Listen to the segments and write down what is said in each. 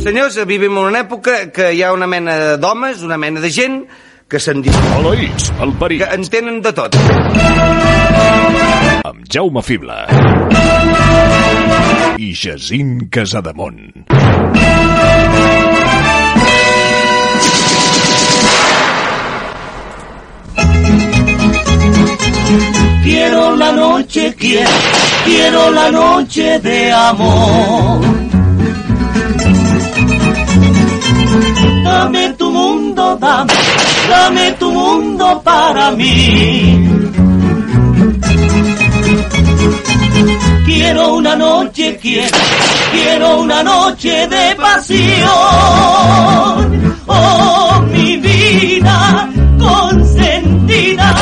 Senyors, vivim en una època que hi ha una mena d'homes, una mena de gent que se'n diu... Aloïs, el perill. Que entenen de tot. Amb Jaume Fibla. I Jacint Casademont. Quiero la noche, quiero, quiero la noche de amor. Dame tu mundo, dame, dame tu mundo para mí. Quiero una noche, quiero, quiero una noche de pasión. Oh, mi vida consentida,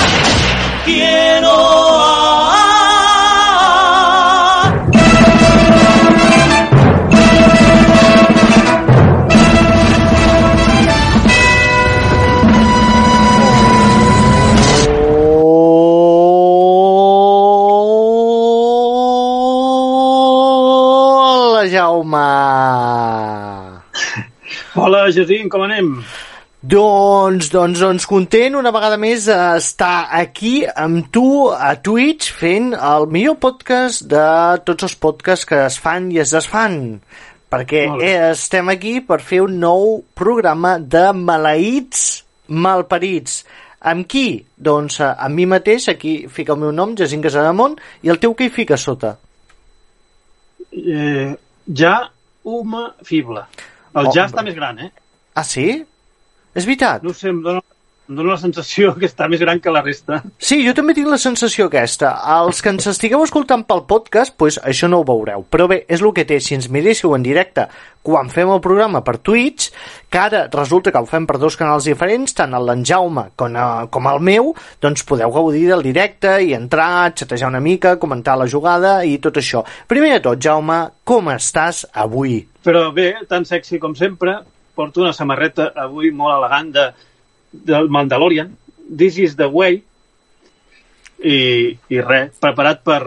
Jacint, com anem? Doncs, doncs, doncs, content una vegada més estar aquí amb tu a Twitch fent el millor podcast de tots els podcasts que es fan i es desfan. Perquè eh, estem aquí per fer un nou programa de maleïts malparits. Amb qui? Doncs eh, amb mi mateix, aquí fica el meu nom, Jacint Casademont, i el teu què hi fica sota? Eh, ja Uma Fibla. El Oh, ja està més gran, eh? Ah, sí? És veritat? No ho sé, em dóna, em dóna la sensació que està més gran que la resta. Sí, jo també tinc la sensació aquesta. Els que ens estigueu escoltant pel podcast, pues, això no ho veureu. Però bé, és el que té. Si ens miréssiu en directe quan fem el programa per Twitch, que ara resulta que ho fem per dos canals diferents, tant el d'en Jaume com, a, com el meu, doncs podeu gaudir del directe i entrar, xatejar una mica, comentar la jugada i tot això. Primer de tot, Jaume, com estàs avui? Però bé, tan sexy com sempre, porto una samarreta avui molt elegant de, del Mandalorian. This is the way. I, i res, preparat per,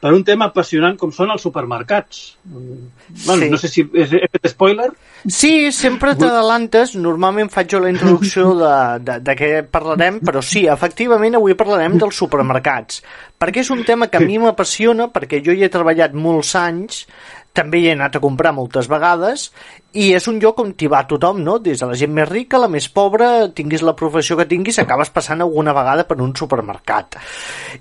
per un tema apassionant com són els supermercats. Bueno, Sí. no sé si he fet spoiler. Sí, sempre t'adalantes. Normalment faig jo la introducció de, de, de què parlarem, però sí, efectivament avui parlarem dels supermercats. Perquè és un tema que a mi m'apassiona, perquè jo hi he treballat molts anys, també hi he anat a comprar moltes vegades, i és un lloc on t'hi va tothom, no? Des de la gent més rica, la més pobra, tinguis la professió que tinguis, acabes passant alguna vegada per un supermercat.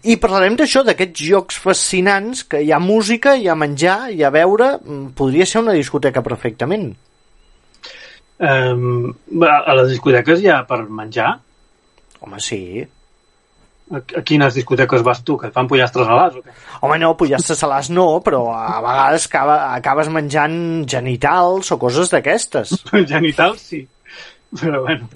I parlarem d'això, d'aquests jocs fascinants, que hi ha música, hi ha menjar, hi ha beure, mm, podria ser una discoteca perfectament. Um, a les discoteques hi ha per menjar. Home, sí. A, a quines discoteques vas tu? Que et fan pollastres a l'as o què? Home, no, pollastres salats no, però a vegades acaba, acabes menjant genitals o coses d'aquestes. Genitals, sí. Però bueno,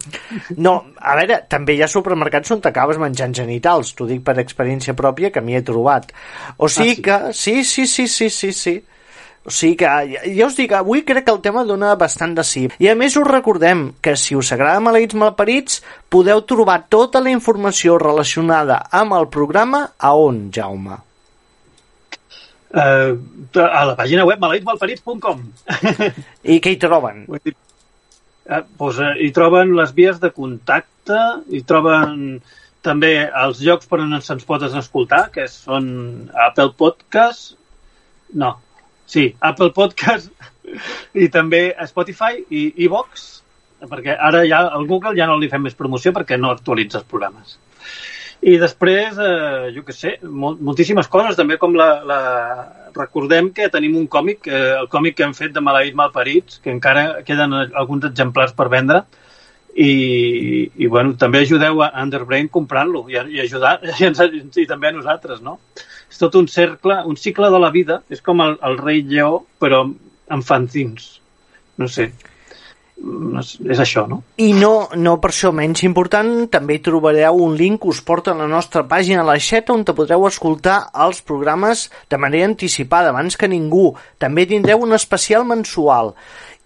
No, a veure, també hi ha supermercats on t'acabes menjant genitals, t'ho dic per experiència pròpia que m'hi he trobat. O sigui sí? que, sí, sí, sí, sí, sí, sí. O sigui que, ja, ja us dic, avui crec que el tema dona bastant de sí. I a més us recordem que si us agrada Maleïts Malparits, podeu trobar tota la informació relacionada amb el programa a on, Jaume? eh, a la pàgina web maleïtsmalparits.com I què hi troben? Eh, doncs, eh, hi troben les vies de contacte, hi troben també els llocs per on se'ns pot escoltar, que són Apple Podcast, no, sí, Apple Podcast i també Spotify i iVox, perquè ara ja al Google ja no li fem més promoció perquè no actualitza els programes. I després, eh, jo què sé, mol moltíssimes coses, també com la, la... Recordem que tenim un còmic, eh, el còmic que hem fet de Maleïts Malparits, que encara queden alguns exemplars per vendre, i, i bueno, també ajudeu a Underbrain comprant-lo i, i ajudar i, ens, i també a nosaltres, no? És tot un cercle, un cicle de la vida, és com el, el rei lleó, però amb fanzins. No sé, és això, no? I no, no per això menys important, també hi trobareu un link que us porta a la nostra pàgina a la xeta on te podreu escoltar els programes de manera anticipada, abans que ningú. També tindreu un especial mensual.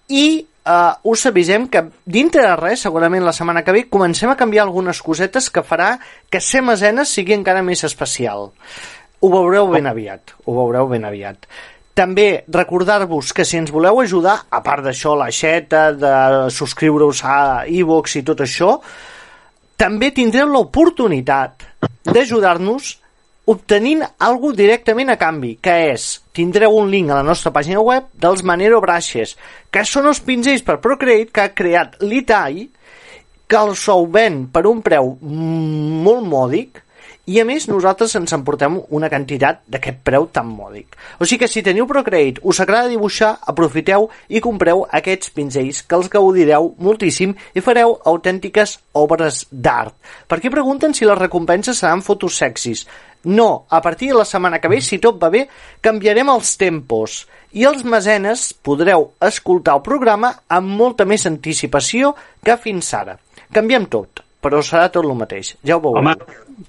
I uh, us avisem que dintre de res, segurament la setmana que ve, comencem a canviar algunes cosetes que farà que ser mesenes sigui encara més especial. Ho veureu ben aviat, ho veureu ben aviat. També recordar-vos que si ens voleu ajudar, a part d'això, la xeta, de subscriure-us a iVoox i tot això, també tindreu l'oportunitat d'ajudar-nos obtenint algo directament a canvi, que és, tindreu un link a la nostra pàgina web dels Manero Brushes, que són els pinzells per Procreate que ha creat l'Itai, que els sou ven per un preu molt mòdic, i a més nosaltres ens emportem una quantitat d'aquest preu tan mòdic. O sigui que si teniu Procreate, us agrada dibuixar, aprofiteu i compreu aquests pinzells que els gaudireu moltíssim i fareu autèntiques obres d'art. Per què pregunten si les recompenses seran fotos sexis? No, a partir de la setmana que ve, si tot va bé, canviarem els tempos i els mesenes podreu escoltar el programa amb molta més anticipació que fins ara. Canviem tot, però serà tot el mateix, ja ho veureu. Home,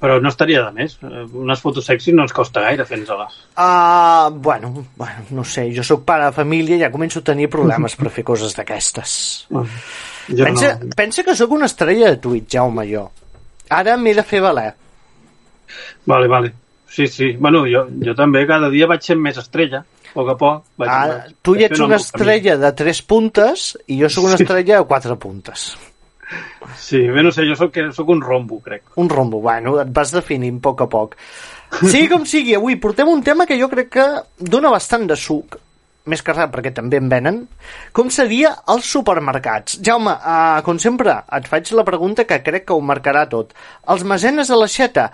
però no estaria de més. Unes fotos sexis no ens costa gaire fer-nos-les. Uh, bueno, bueno, no sé, jo sóc pare de família i ja començo a tenir problemes per fer coses d'aquestes. Jo Pensa, no. pensa que sóc una estrella de Twitch, Jaume, jo. Ara m'he de fer valer. Vale, vale. Sí, sí. Bueno, jo, jo també cada dia vaig sent més estrella, a poc a poc. Vaig, Ah, vaig, tu ja ets una camí. estrella de 3 puntes i jo sóc una estrella de 4 puntes. Sí, bé, no sé, jo sóc, sóc un rombo, crec. Un rombo, bueno, et vas definint a poc a poc. Sigui com sigui, avui portem un tema que jo crec que dona bastant de suc, més que res perquè també en venen, com seria els supermercats. Jaume, uh, com sempre, et faig la pregunta que crec que ho marcarà tot. Els mesenes a l'aixeta,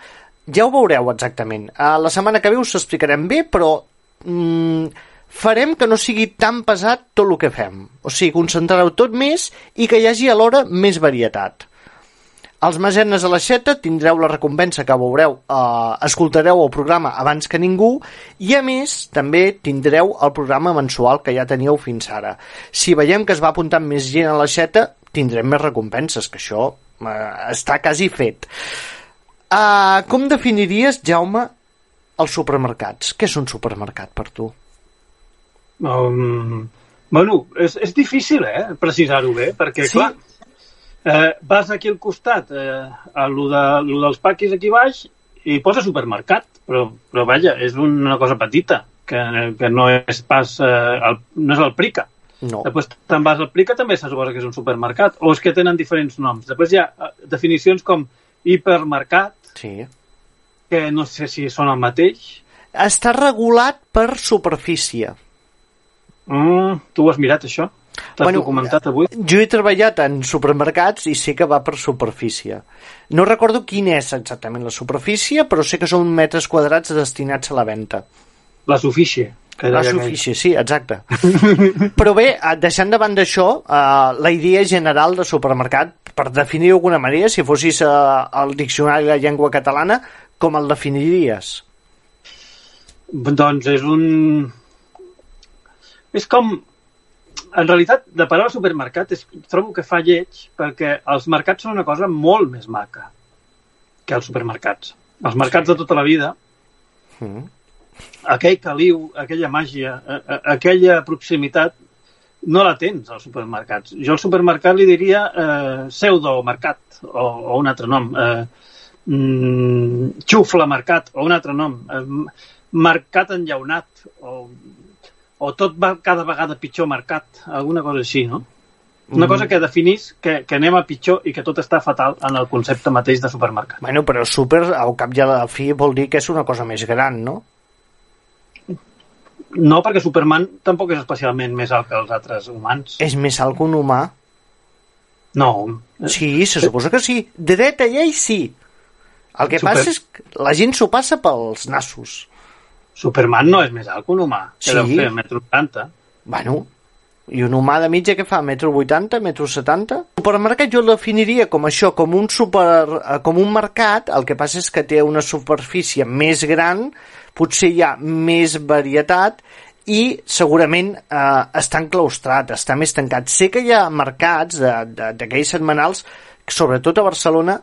ja ho veureu exactament. Uh, la setmana que ve us explicarem bé, però mm, farem que no sigui tan pesat tot el que fem. O sigui, concentrareu tot més i que hi hagi alhora més varietat. Els mesenes a l'aixeta tindreu la recompensa que veureu, eh, escoltareu el programa abans que ningú i a més també tindreu el programa mensual que ja teníeu fins ara. Si veiem que es va apuntant més gent a l'aixeta, tindrem més recompenses, que això eh, està quasi fet. Uh, com definiries, Jaume, els supermercats? Què és un supermercat per tu? Um, bueno, és, és difícil, eh, precisar-ho bé, perquè, Sí? clar, eh, vas aquí al costat, eh, a lo, de, lo dels paquis aquí baix, i posa supermercat, però, però vaja, és una cosa petita, que, que no és pas, eh, el, no és el Prica. No. Després te'n vas al Prica, també se suposa que és un supermercat, o és que tenen diferents noms. Després hi ha eh, definicions com hipermercat, Sí. que no sé si són el mateix. Està regulat per superfície. Mm, tu ho has mirat, això? T'has Bueno, documentat avui? Jo he treballat en supermercats i sé que va per superfície. No recordo quina és exactament la superfície, però sé que són metres quadrats destinats a la venda. La. Que La superfície, sí, exacte. Però bé, eh, deixant de banda això, eh, la idea general de supermercat, per definir d'alguna manera, si fossis eh, al diccionari de la llengua catalana, com el definiries? Doncs és un... És com... En realitat, de paraula supermercat, és, trobo que fa lleig perquè els mercats són una cosa molt més maca que els supermercats. Els mercats Sí. de tota la vida, Mm. aquell caliu, aquella màgia, a- a- aquella proximitat, no la tens als supermercats. Jo al supermercat li diria eh, pseudomercat o, o un altre nom. Eh, mm, xuflamercat o un altre nom. Eh, mercat enllaunat o, o tot va cada vegada pitjor mercat, alguna cosa així, no? Una Mm. cosa que definís que, que anem a pitjor i que tot està fatal en el concepte mateix de supermercat. Bueno, però super, al cap i a la fi, vol dir que és una cosa més gran, no? No, perquè Superman tampoc és especialment més alt que els altres humans. És més alt que un humà. No. Sí, se suposa que sí. De dreta llei, sí. El que Super- passa és que la gent s'ho passa pels nassos. Superman no és més alt que un humà. Que Sí. deu fer metro 80. Bueno, i un humà de mitja que fa? Metro 80, metro 70? El supermercat jo el definiria com això, com un, super, eh, com un mercat, el que passa és que té una superfície més gran, potser hi ha més varietat i segurament eh, està enclaustrat, està més tancat. Sé que hi ha mercats d'aquells setmanals, sobretot a Barcelona,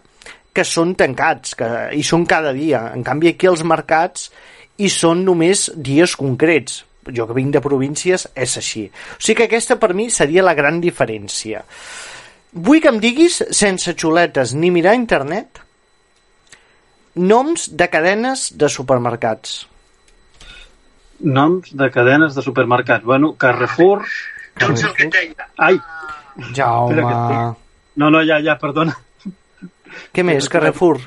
que són tancats que, i són cada dia. En canvi, aquí els mercats i són només dies concrets. Jo que vinc de províncies és així. O sigui que aquesta per mi seria la gran diferència. Vull que em diguis, sense xuletes ni mirar internet, noms de cadenes de supermercats. Noms de cadenes de supermercats. Bueno, Carrefour... Ai, Jaume... No, no, ja, ja, perdona. Què més, Carrefour?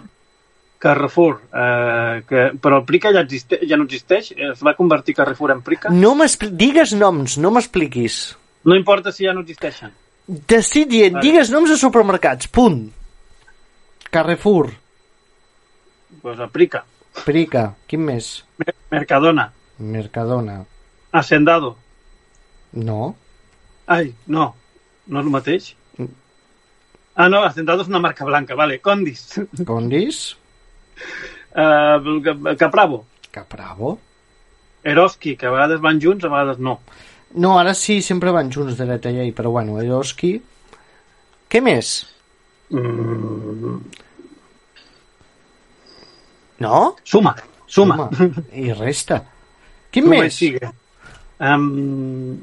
Carrefour, eh, que, però el Prica ja, existe, ja no existeix? Es va convertir Carrefour en Prica? No digues noms, no m'expliquis. No importa si ja no existeixen. T'estic dient, Vale. digues noms de supermercats, punt. Carrefour, Pues el Prica. Prica, quin més? Mer- Mercadona. Mercadona. Hacendado. No. Ai, no. No és el mateix? Ah, no, Hacendado és una marca blanca. Vale, Condis. Condis, Uh, Capravo. Capravo. Eroski, que a vegades van junts, a vegades no. No, ara sí, sempre van junts dreta i però bueno, Eroski... Què més? Mm, No? suma, suma. Home, I resta. Quin Suma més? sigue. Um,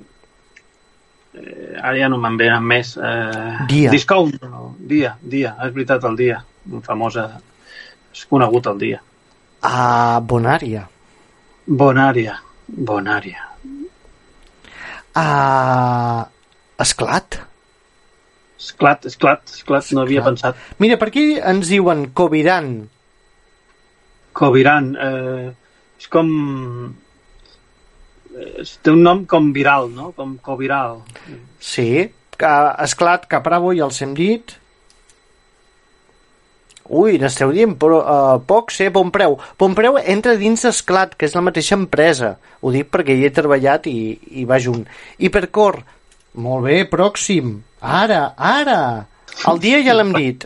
eh, ara ja no me'n venen més. Eh, Dia. Discount. No, dia, dia. És veritat, el dia. Famosa. És conegut el dia. A Bonària. Bonària. Bonària. A Esclat. Esclat, esclat, esclat, no havia pensat. Mira, per aquí ens diuen Coviran. Coviran. Eh, és com... eh, Té un nom com viral, no? Com coviral. Sí. Esclat, Capravo, ja els hem dit. Ui, n'esteu dient però, uh, pocs, eh? Bon preu. Bon preu entra dins d'Esclat, que és la mateixa empresa. Ho dic perquè hi he treballat i, i va junt. Hipercor. Molt bé, pròxim. Ara, ara. El dia ja l'hem dit.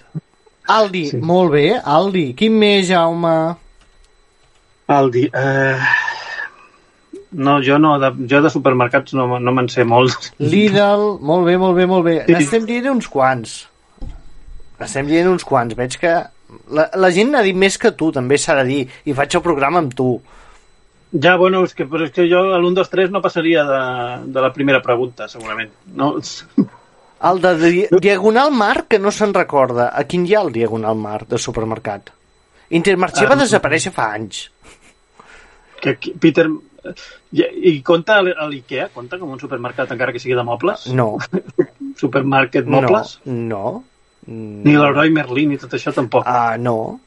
Aldi, sí. molt bé, Aldi. Quin més, Jaume? Aldi. Eh... No, jo no, de, jo de supermercats no, no me'n sé molts. Lidl, molt bé, molt bé, molt bé. Sí. N'estem dient uns quants. Estem dient uns quants. Veig que la, la gent n'ha dit més que tu, també s'ha de dir. I faig el programa amb tu. Ja, bueno, és que, però és que jo a l'1, 2, 3 no passaria de, de la primera pregunta, segurament. No, El de di Diagonal Mar, que no se'n recorda. A quin hi ha el Diagonal Mar de supermercat? Intermarché va Ah, desaparèixer fa anys. que aquí- Peter... I, i compta l'IKEA? Compta com un supermercat encara que sigui de mobles? No, Supermarket no, mobles? No. Ni l'Heroi Merlin ni tot això tampoc. Ah, no.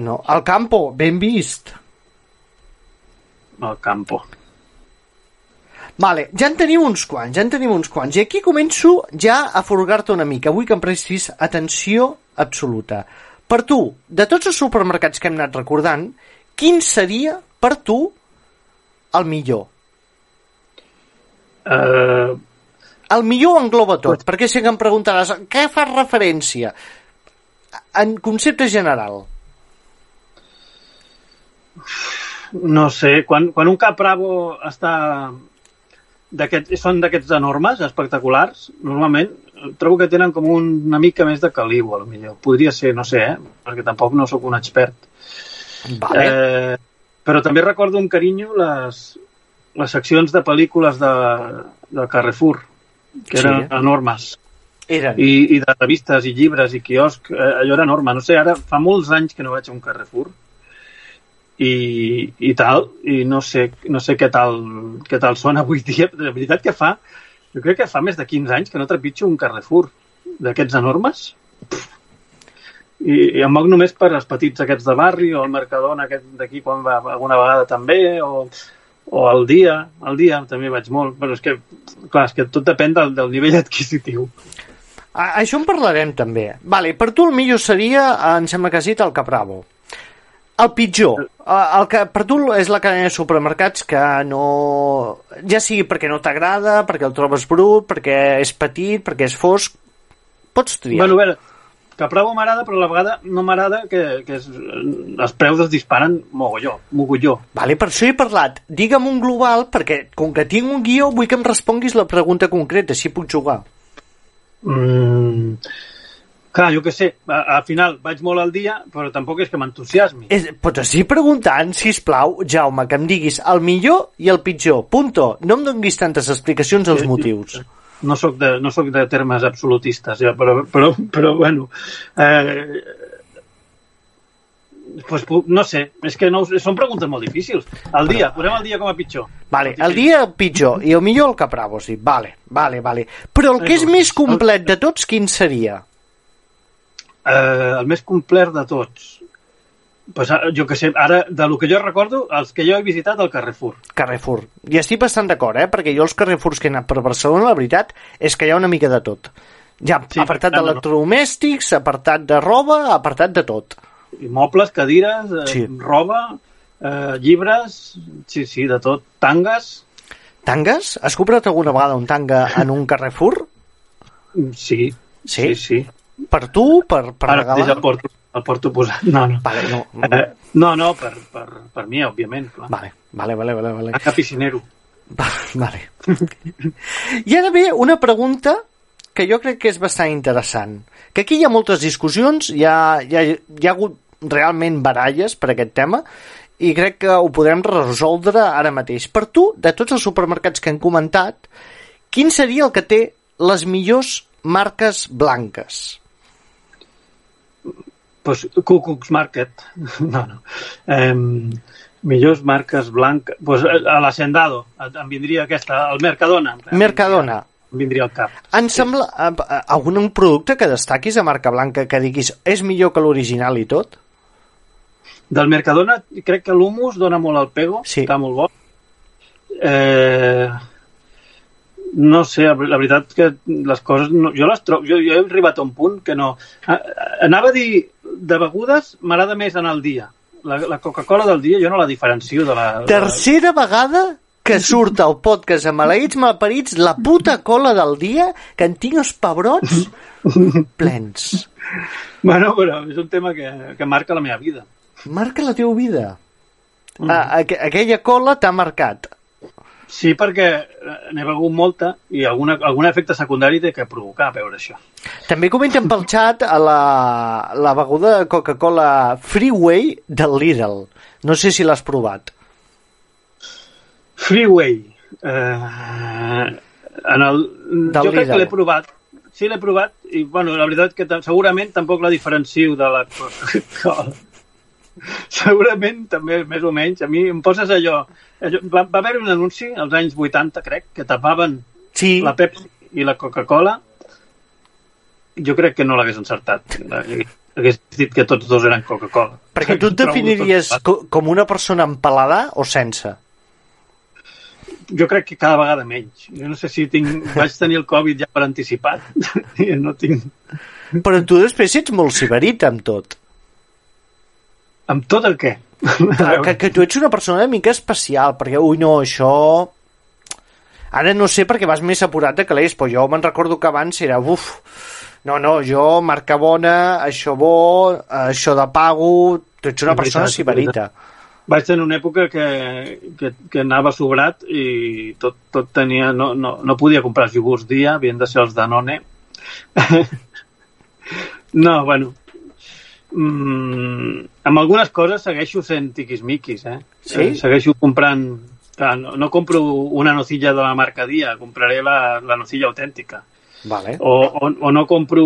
No. El Campo, ben vist. El campo. Vale, ja en teniu uns quants, ja en teniu uns quants. I aquí començo ja a furgar-te una mica. Vull que em prestis atenció absoluta. Per tu, de tots els supermercats que hem anat recordant, quin seria, per tu, el millor? Eh, El millor ho engloba tot, perquè sé que em preguntaràs què fa referència? En concepte general. no sé, quan, quan un Capravo està d'aquests són d'aquests enormes, espectaculars, normalment trobo que tenen com un, una mica més de caliu, a lo millor. Podria ser, no sé, eh? perquè tampoc no sóc un expert. Vale. Eh, però també recordo amb carinyo les, les seccions de pel·lícules de, de Carrefour, que Sí. eren enormes. Eren. I, I de revistes i llibres i quiosc, eh, allò era enorme. No sé, ara fa molts anys que no vaig a un Carrefour i, i tal, i no sé, no sé què tal, què tal són avui dia. De veritat que fa, jo crec que fa més de 15 anys que no trepitjo un Carrefour d'aquests enormes. I, I em moc només per als petits aquests de barri o el Mercadona aquest d'aquí quan va alguna vegada també o, o el dia, el dia també vaig molt, però és que clar, és que tot depèn del, del nivell adquisitiu. A, això en parlarem també. Vale, per tu el millor seria, eh, em sembla que has dit, el Capravo. El pitjor, eh, el que per tu és la cadena de supermercats que no... Ja sigui perquè no t'agrada, perquè el trobes brut, perquè és petit, perquè és fosc... Pots triar. Bueno, a veure, Capravo m'agrada, però a la vegada no m'agrada que, que es, els preus es disparen mogolló, mogolló. Vale, per això he parlat. Digue'm un global, perquè com que tinc un guió vull que em responguis la pregunta concreta, si puc jugar. Mm, clar, jo què sé, al final vaig molt al dia, però tampoc és que m'entusiasmi. Pots seguir preguntant, si plau, Jaume, que em diguis el millor i el pitjor. Punto. No em donguis tantes explicacions als motius. No sóc de, no soc de termes absolutistes, ja, però, però, però bueno... Eh, pues, pu- no sé, és que no, són preguntes molt difícils. El dia, posem el dia com a pitjor. Vale, el dia pitjor i el millor el capravo, sí. Vale, vale, vale. Però el que és més complet de tots, quin seria? Eh, el més complet de tots. Pues, ah, jo que sé, ara, de lo que jo recordo, els que jo he visitat al Carrefour. Carrefour. I estic bastant d'acord, eh? Perquè jo els Carrefours que he anat per Barcelona, la veritat, és que hi ha una mica de tot. Hi ha Sí, apartat tant, no. d'electrodomèstics, apartat de roba, apartat de tot. I mobles, cadires, eh, Sí. roba, eh, llibres, sí, sí, de tot. Tangues, Tangues? Has comprat alguna vegada un tanga en un Carrefour? sí. Sí? Sí, sí. Per tu? Per, per Ara regalar? el porto, el porto posat. No, no. Vale, no. Eh, no, no, per, per, per mi, òbviament. Clar. Vale, vale, vale, vale. vale. A cap piscinero. Va- Vale. I ara ve una pregunta que jo crec que és bastant interessant. Que aquí hi ha moltes discussions, hi ha, hi ha, hi ha hagut realment baralles per aquest tema i crec que ho podrem resoldre ara mateix. Per tu, de tots els supermercats que hem comentat, quin seria el que té les millors marques blanques? Pues Cucucs Market. No, no. Eh, millors marques blanques. Pues eh, a l'Hacendado. Em vindria aquesta, el Mercadona. Mercadona. Em vindria al cap. Em sembla eh, algun producte que destaquis a marca blanca que diguis és millor que l'original i tot? Del Mercadona crec que l'humus dona molt al pego. Sí. Està molt bo. Eh, no sé, la veritat que les coses... No, jo les trobo... Jo, jo he arribat a un punt que no... Anava a dir de begudes m'agrada més en el dia. La, la Coca-Cola del dia jo no la diferencio de la... de la- Tercera vegada que surt al podcast amb maleïts malparits la puta cola del dia que en tinc els pebrots plens. Bueno, però és un tema que, que marca la meva vida. Marca la teva vida. Ah, aqu aquella cola t'ha marcat. Sí, perquè eh, n'he begut molta i alguna, algun efecte secundari té que provocar veure això. També comenten pel xat a la, la beguda de Coca-Cola Freeway del Lidl. No sé si l'has provat. Freeway. Eh, en el, Del jo crec Lidl. que l'he provat. Sí, l'he provat i, bueno, la veritat que segurament tampoc la diferencio de la Coca-Cola. segurament també, més o menys. A mi em poses allò... allò va, va haver un anunci als anys 80, crec, que tapaven Sí, la Pepsi i la Coca-Cola. Jo crec que no l'hagués encertat. Hagués dit que tots dos eren Coca-Cola. perquè tu et definiries tot- com una persona amb paladar o sense? Jo crec que cada vegada menys. Jo no sé si tinc... vaig tenir el Covid ja per anticipat. No tinc... Però tu després ets molt ciberit amb tot. Amb tot el què? Que, que tu ets una persona una mica especial, perquè, ui, no, això... Ara no sé perquè vas més apurat de calés, però jo me'n recordo que abans era, uf, no, no, jo, marca bona, això bo, això de pago, tu ets una persona ciberita. Vaig tenir una època que, que, que anava sobrat i tot, tot tenia... No, no, no podia comprar iogurts dia, havien de ser els Danone. no, bueno... Mm, amb algunes coses segueixo sent tiquismiquis, eh? Sí? Eh, Segueixo comprant... Clar, no, no compro una nocilla de la marca Dia, compraré la, la nocilla autèntica. Vale. o, o, o no compro...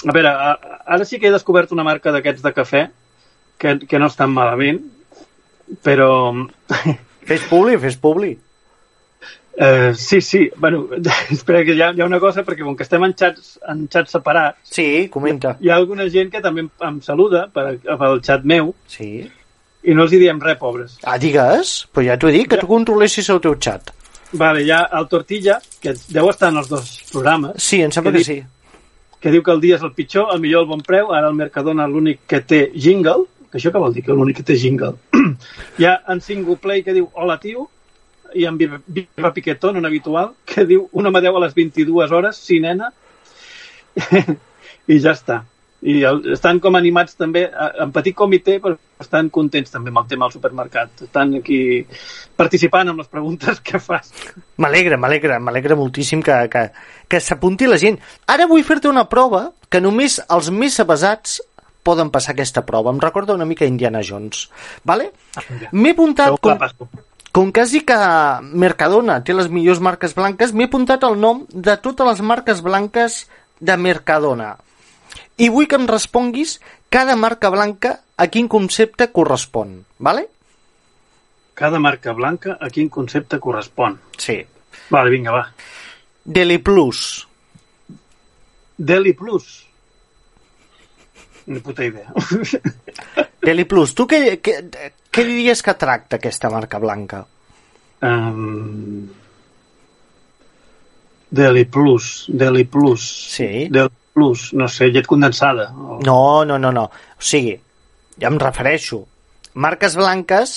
A veure, ara sí que he descobert una marca d'aquests de cafè que, que no estan malament, però... Fes publi, fes publi. Eh, sí, sí, bueno, espera que hi ha, hi ha una cosa, perquè com que estem en xats, en xats separats, Sí, comenta. hi ha alguna gent que també em, em saluda per, pel xat meu Sí. i no els hi diem res, pobres. Ah, digues? Però ja t'ho he dit, que tu controlessis el teu xat. Vale, hi ha el Tortilla, que deu estar en els dos programes, Sí, em sembla Què que sí. que diu que el dia és el pitjor, el millor el bon preu, ara el Mercadona l'únic que té jingle, que això què vol dir, que l'únic que té jingle? Hi ha en single play que diu hola tio, i en Viva, Piquetón, un habitual, que diu un home 10 a les 22 hores, sí nena, i ja està. I el, estan com animats també, en petit comitè, però estan contents també amb el tema del supermercat. Estan aquí participant amb les preguntes que fas. M'alegra, m'alegra, m'alegra moltíssim que, que, que s'apunti la gent. Ara vull fer-te una prova que només els més avasats poden passar aquesta prova. Em recorda una mica Indiana Jones. Vale? M'he apuntat... Com. Com que has dit que Mercadona té les millors marques blanques, m'he apuntat el nom de totes les marques blanques de Mercadona. I vull que em responguis cada marca blanca a quin concepte correspon, vale? Cada marca blanca a quin concepte correspon. Sí. Vale, vinga, va. Deli Plus. Deli Plus. Ni puta idea. Deli Plus. Tu què, què, què diries que tracta aquesta marca blanca? um, Deli Plus. Deli Plus. Sí. Deli Plus. No sé, llet condensada. O... No, no, no, no. O sigui, ja em refereixo. Marques blanques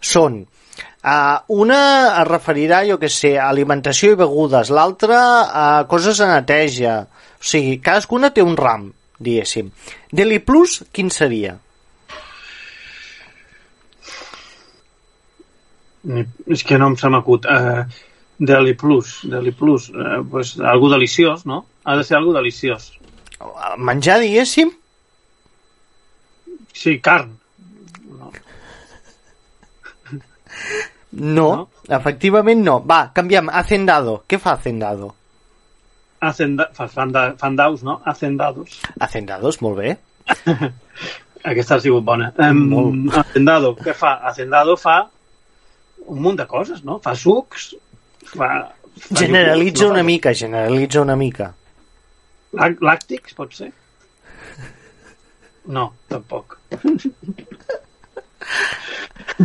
són uh, una es referirà, jo que sé, a alimentació i begudes, l'altra a coses de neteja. O sigui, cadascuna té un ram, diguéssim. Deli Plus, quin seria? És que no em se m'acut. Uh, Deli Plus. Deli Plus. Uh, pues, algú deliciós, no? Ha de ser algú deliciós. Menjar, diguéssim? Sí, carn. No. No, No? efectivament no. Va, canviem. Hacendado. Què fa Hacendado? Hacenda, fa- fanda, fandaus, no? Hacendados. Hacendados, molt bé. Aquesta ha sigut bona. Um. Hacendado, què fa? Hacendado fa un munt de coses, no? Fa sucs, fa... fa Generalitza iogurts, una no? mica, generalitza una mica. Làctics, pot ser? No, tampoc.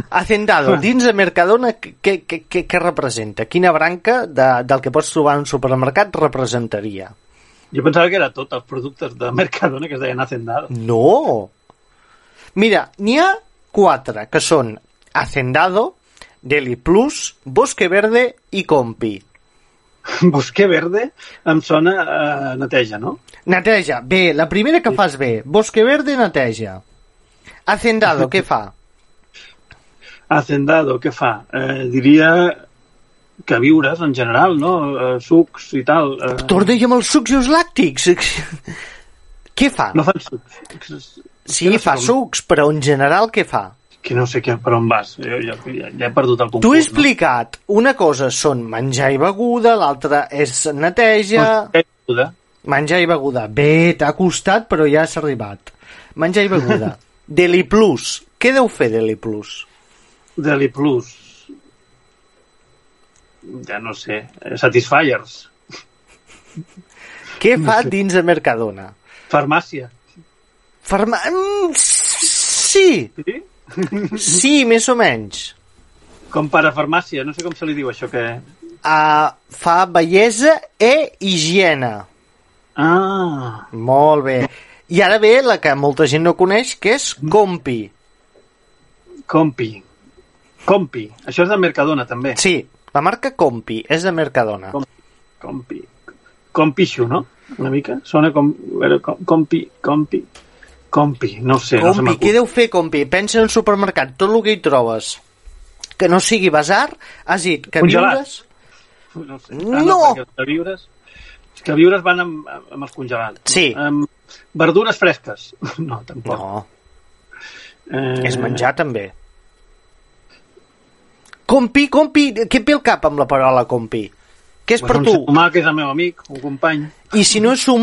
Hacendado, dins de Mercadona, què, què, què, què representa? Quina branca de, del que pots trobar en un supermercat representaria? Jo pensava que era tot els productes de Mercadona que es deien Hacendado. No! Mira, n'hi ha quatre, que són Hacendado, Deli Plus, Bosque Verde i Compi. Bosque Verde em sona a neteja, no? Neteja. Bé, la primera que fas bé. Bosque Verde, neteja. Hacendado, què fa? Hacendado, què fa? Eh, diria que viures en general, no? Eh, sucs i tal. Eh, Torna amb els sucs i els làctics. què fa? no fan sucs. sí, fa sucs, però en general què fa? Que no sé què, per on vas. Jo, jo, ja, ja he perdut el concurs. T'ho he explicat. Una cosa són menjar i beguda, l'altra és neteja... No? Menjar i beguda. Bé, t'ha costat, però ja has arribat. Menjar i beguda. Deli Plus. Què deu fer Deli Plus? Deli Plus. Ja no sé. Satisfiers. Què fa dins de Mercadona? Farmàcia. Farma... Mm, sí, Sí? sí, més o menys. Com para farmàcia. No sé com se li diu això que... Uh, fa bellesa e higiene. Ah, Molt bé. I ara ve la que molta gent no coneix, que és Compi. Compi. Compi. Això és de Mercadona, també. Sí, la marca Compi és de Mercadona. Com- Compi. Compixo, no? Una mica. Sona com... a veure, com- Compi, compi, compi. No sé, no Compi, m'acut. què deu fer Compi? Pensa en un supermercat, tot el que hi trobes que no sigui basar, has dit que Congelat. viures... No, sé. No! perquè els queviures, els queviures van amb, amb els congelats. Sí. No? Amb verdures fresques. No, tampoc. No, Eh, és menjar també. Compi, compi, què et ve al cap amb la paraula compi? Què és Pues per un tu? ser humà que és el meu amic, un company. I si no és U-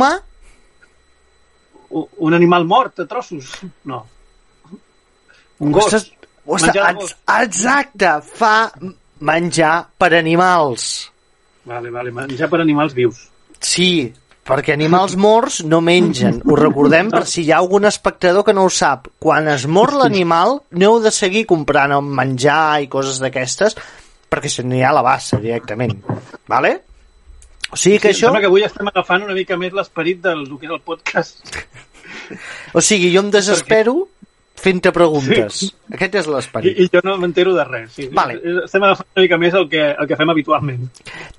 Un animal mort a trossos. No. Un gos. Ostres, ostres, ex- exacte, fa menjar per animals. Vale, vale, menjar per animals vius. Sí, perquè animals morts no mengen. Ho recordem per si hi ha algun espectador que no ho sap. Quan es mor l'animal, no heu de seguir comprant menjar i coses d'aquestes, perquè se n'hi ha la bassa directament. Vale? O sigui que Sí, això... que avui estem agafant una mica més l'esperit del que és el podcast. O sigui, jo em desespero fent-te preguntes. Aquest és I, l'esperit. i jo no m'entero de res. Sí, Vale. Estem agafant una mica més el que, el que fem habitualment.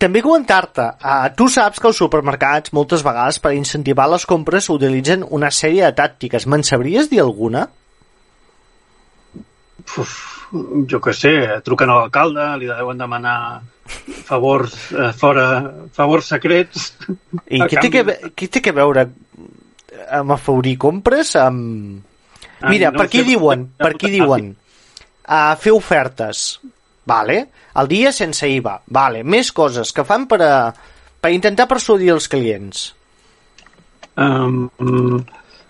També comentar-te, uh, tu saps que els supermercats moltes vegades per incentivar les compres utilitzen una sèrie de tàctiques. Me'n sabries dir alguna? Uf, jo què sé, truquen a l'alcalde, li deuen demanar favors eh, fora, favors secrets. I A què té, que, què té que veure amb afavorir compres? Amb... Ah, Mira, no per aquí sé, diuen, per aquí diuen, uh, fer ofertes, vale? El dia sense IVA, vale? Més coses que fan per, a, per intentar persuadir els clients. Um, mm,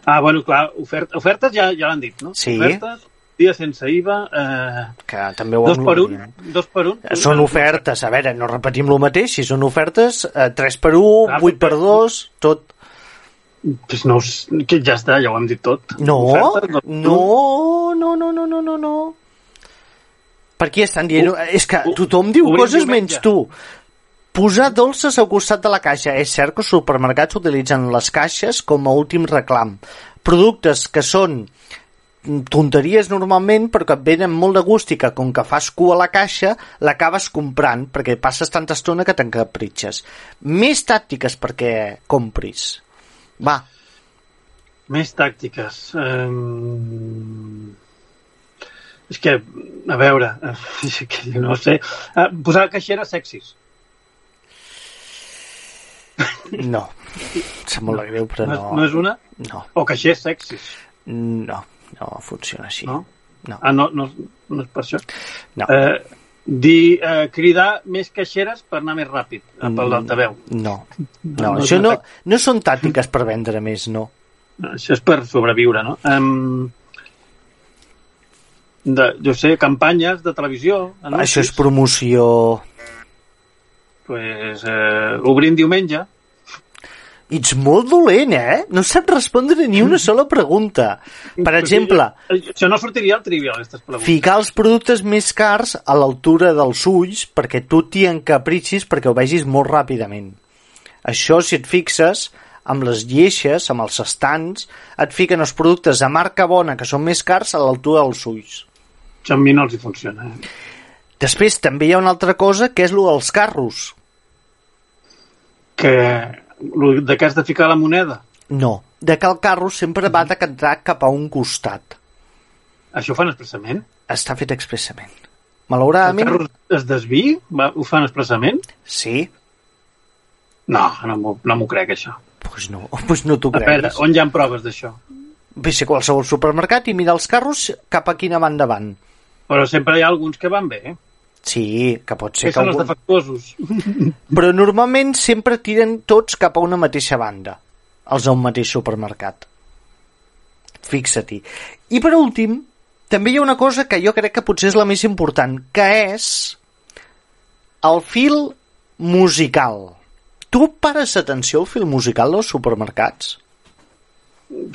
Ah, bueno, clar, ofert, ofertes ja, ja l'han dit, no? Sí. Ofertes, dia sense IVA, eh, Que també ho dos per un, englobaríem. dos per un. Són ofertes, a veure, no repetim el mateix, si són ofertes, eh, 3 per 1, Ah, 8 per 2, tot. Pues no, que ja està, ja ho hem dit tot. No, Ofertes, un. no, no, no, no, no, no, no. Per què estan dient? És que tothom diu obrim coses menys tu. Posar dolces al costat de la caixa. És cert que els supermercats utilitzen les caixes com a últim reclam. Productes que són tonteries normalment, però que et venen molt de gust i que com que fas cua a la caixa, l'acabes comprant perquè passes tanta estona que t'encapritxes. Més tàctiques perquè compris. Va, Més tàctiques. Um... És que, a veure, no sé. Uh, posar caixeres sexis. no. Em sap molt de greu, però No, no. no és una? No, O caixers sexis, no, no funciona així. no? No. Ah, no, no, no és per això. No. Eh, dir, eh, cridar més caixeres per anar més ràpid, eh, Mm. pel d'altaveu. No, no, No, això no no, no són tàctiques per vendre més, no. Això és per sobreviure, no? Um, de, jo sé, campanyes de televisió, anuncis, Això és promoció... pues, eh, obrim diumenge, Ets molt dolent, eh? No saps respondre ni una sola pregunta. Per exemple, Això no sortiria al trivial, aquestes preguntes. ficar els productes més cars a l'altura dels ulls perquè tu t'hi encapritxis perquè ho vegis molt ràpidament. Això, si et fixes, amb les lleixes, amb els estants, et fiquen els productes de marca bona que són més cars a l'altura dels ulls. Això a mi no els hi funciona. Eh? Després també hi ha una altra cosa que és el dels carros. Que, de què has de ficar la moneda? No, de que el carro sempre va decantar cap a un costat. Això ho fan expressament? Està fet expressament. El Malauradament, carro es desvi? Va, ho fan expressament? sí. No, no no m'ho crec, això. Pues no, pues no t'ho A veure, on hi ha proves d'això? Vés a qualsevol supermercat i mira els carros cap a quina banda van. Però sempre hi ha alguns que van bé, eh? Sí, que pot ser Que que són els algun... defectuosos. Però normalment sempre tiren tots cap a una mateixa banda, els d'un mateix supermercat. Fixa-t'hi. I per últim, també hi ha una cosa que jo crec que potser és la més important, que és el fil musical. Tu pares atenció al fil musical dels supermercats?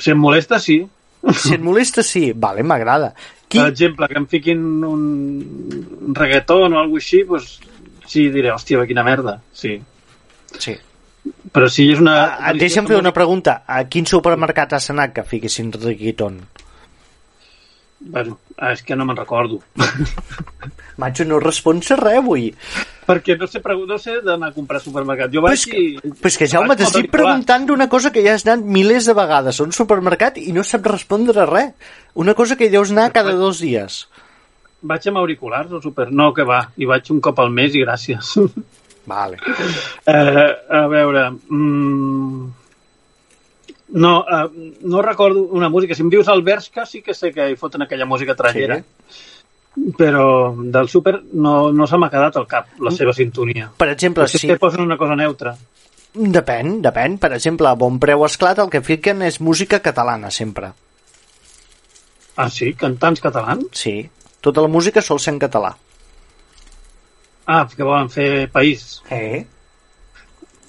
Si em molesta, sí. Si et molesta, sí. Vale, m'agrada. Qui... Per exemple, que em fiquin un reggaeton o alguna així, doncs sí, diré, hòstia, quina merda. Sí. Sí. Però si és una... Ah, deixa'm fer una pregunta. A quin supermercat has anat que fiquessin reggaeton? Bueno, ah, és que no me'n recordo. Macho, no respons a res avui. Perquè no sé, no sé d'anar a comprar supermercat. Jo vaig és que, i... és que Jaume, t'estic preguntant d'una cosa que ja has anat milers de vegades a un supermercat i no saps respondre a res. Una cosa que deus anar cada dos dies. Vaig amb auriculars al super... No, que va. I vaig un cop al mes i gràcies. Vale. eh, a veure... Mm... No, eh, no recordo una música. Si em dius el Bershka, sí que sé que hi foten aquella música trallera. Però del súper no, no se m'ha quedat al cap la seva sintonia. Per exemple, Potser sí, que posen una cosa neutra. depèn, depèn. Per exemple, a Bon Preu Esclat el que fiquen és música catalana, sempre. Ah, sí? Cantants catalans? Sí. Tota la música sol ser en català. Ah, que volen fer país. Eh?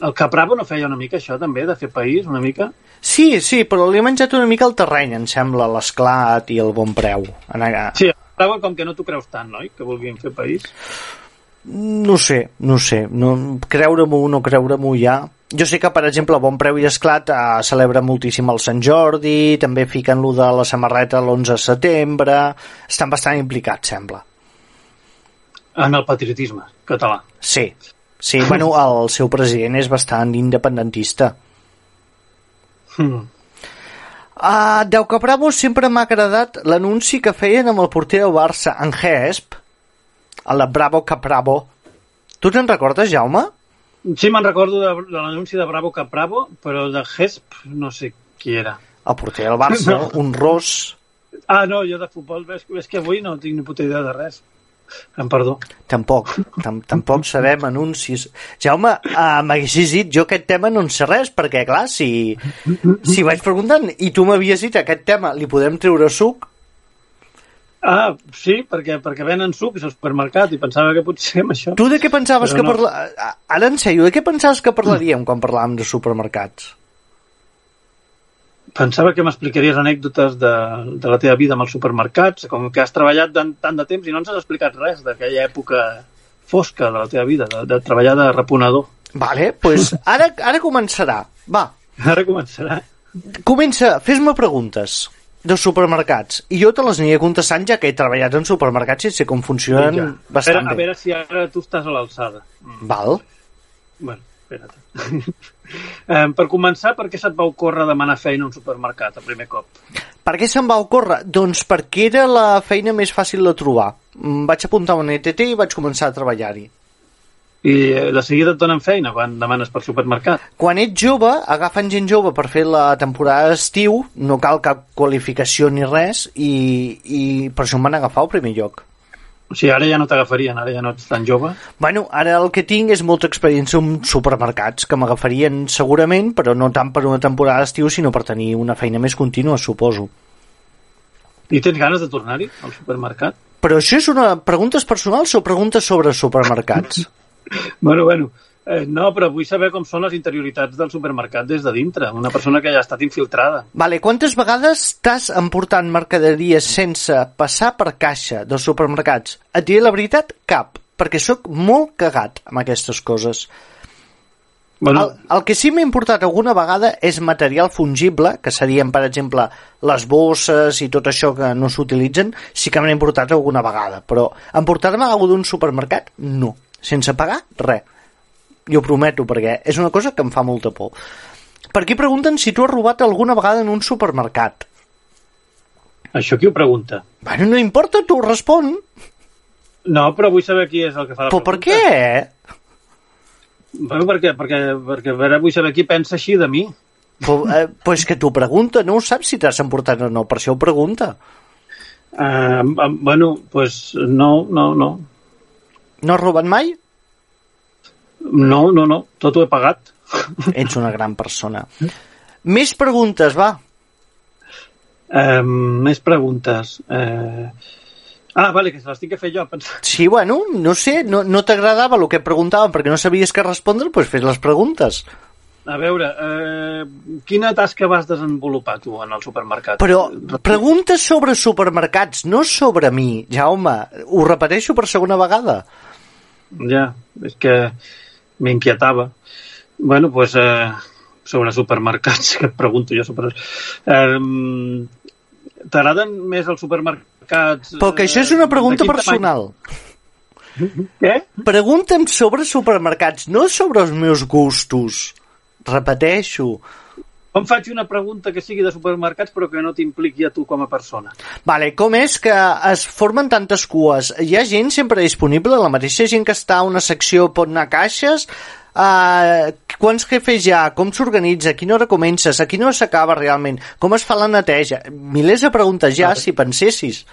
El Capravo no feia una mica això, també, de fer país, una mica? Sí, sí, però li ha menjat una mica el terreny, em sembla, l'Esclat i el Bon Preu. Anar a... Sí, el Capravo com que no t'ho creus tant, oi? Que vulguin fer país. No sé, no sé. No, creure-m'ho no creure-m'ho ja. Jo sé que, per exemple, Bon Preu i Esclat eh, celebra moltíssim el Sant Jordi, també fiquen lo de la samarreta l'11 de setembre... Estan bastant implicats, sembla. En el patriotisme català. Sí, sí, bueno, el seu president és bastant independentista. Mm. Uh, Deu que Bravo sempre m'ha agradat l'anunci que feien amb el porter del Barça, en Hesp, a la Bravo Capravo. Tu te'n recordes, Jaume? Sí, me'n recordo de, de l'anunci de Bravo Capravo, però de Hesp no sé qui era. El porter del Barça, No. un ros... Ah, no, jo de futbol, és, és que avui no tinc ni puta idea de res. Em perdó. Tampoc, tam tampoc sabem anuncis. Jaume, uh, m'haguessis dit, jo aquest tema no en sé res, perquè clar, si, si vaig preguntant i tu m'havies dit aquest tema, li podem treure suc, Ah, sí, perquè, perquè venen sucs al supermercat i pensava que potser amb això... tu de què pensaves Però que no. parla... Ara, en sèrio, de què pensaves que parlaríem quan parlàvem de supermercats? Pensava que m'explicaries anècdotes de, de la teva vida amb els supermercats, com que has treballat tant, tant de temps i no ens has explicat res d'aquella època fosca de la teva vida, de, de treballar de reponedor. Vale, pues ara, ara començarà. Va, Ara començarà. comença, fes-me preguntes de supermercats i jo te les aniré contestant ja que he treballat en supermercats i sé com funcionen Vinga. a, bastant veure, a bé. veure si ara tu estàs a l'alçada. Val. Bueno, espera't. eh, per començar, per què se't va ocórrer demanar feina a un supermercat a primer cop? Per què se'm va ocórrer? Doncs perquè era la feina més fàcil de trobar. Em vaig apuntar un ETT i vaig començar a treballar-hi. I eh, de seguida et donen feina quan demanes per supermercat. Quan ets jove, agafen gent jove per fer la temporada d'estiu, no cal cap qualificació ni res, i, i per això em van agafar al primer lloc. O sigui, ara ja no t'agafarien, ara ja no ets tan jove. Bueno, ara el que tinc és molta experiència en supermercats, que m'agafarien segurament, però no tant per una temporada d'estiu, sinó per tenir una feina més contínua, suposo. I tens ganes de tornar-hi al supermercat? Però això és una... preguntes personals o preguntes sobre supermercats? Bueno, bueno, eh, no, però vull saber com són les interioritats del supermercat des de dintre. Una persona que ja ha estat infiltrada. Vale, quantes vegades t'has emportant mercaderies sense passar per caixa dels supermercats? Et diré la veritat, cap, perquè sóc molt cagat amb aquestes coses. Bueno, El, el que sí m'ha importat alguna vegada és material fungible, que serien, per exemple, les bosses i tot això que no s'utilitzen, sí que m'ha importat alguna vegada, però emportar-me alguna d'un supermercat, no. Sense pagar, res. Jo ho prometo, perquè és una cosa que em fa molta por. Per aquí pregunten si tu has robat alguna vegada en un supermercat. això qui ho pregunta? Bueno, no importa, tu respon. No, però vull saber qui és el que fa la Però per pregunta. què? Bueno, perquè, perquè, perquè a veure, vull saber qui pensa així de mi. Però, eh, pues que t'ho pregunta, no ho saps si t'has emportat o no, per això ho pregunta. Uh, bueno, pues no, no, no. No has robat mai? No, no, no, tot ho he pagat. Ets una gran persona. Més preguntes, va. Uh, més preguntes. Uh... Ah, vale, que se les tinc que fer jo. Pensa... Sí, bueno, no sé, no, no t'agradava el que preguntàvem perquè no sabies què respondre, doncs fes les preguntes. A veure, eh, quina tasca vas desenvolupar tu en el supermercat? Però preguntes sobre supermercats, no sobre mi, Jaume. Ho repeteixo per segona vegada. Ja, és que m'inquietava. Bueno, pues, eh, sobre supermercats, que et pregunto jo sobre... Eh, T'agraden més els supermercats... Però que això és una eh, pregunta personal. Què? Pregunta'm sobre supermercats, no sobre els meus gustos. Repeteixo. Com faig una pregunta que sigui de supermercats però que no t'impliqui a tu com a persona? Vale, com és que es formen tantes cues? Hi ha gent sempre disponible? La mateixa gent que està a una secció pot anar a caixes? Uh, quants jefes hi ha? Com s'organitza? A quina hora comences? A quina hora s'acaba realment? Com es fa la neteja? Milers de preguntes ja, si pensessis.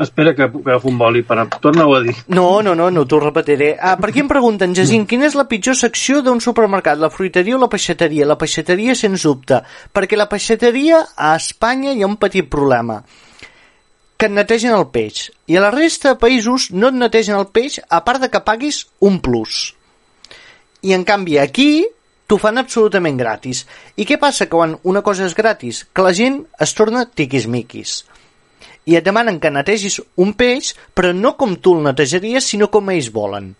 Espera que, agafo un boli per... Torna-ho a dir. No, no, no, no t'ho repetiré. Ah, per aquí em pregunten, Jacint, quina és la pitjor secció d'un supermercat, la fruiteria o la peixateria? La peixateria, sens dubte, perquè la peixateria a Espanya hi ha un petit problema que et netegen el peix. I a la resta de països no et netegen el peix a part de que paguis un plus. I en canvi aquí t'ho fan absolutament gratis. I què passa quan una cosa és gratis? Que la gent es torna tiquismiquis i et demanen que netegis un peix, però no com tu el netejaries, sinó com ells volen.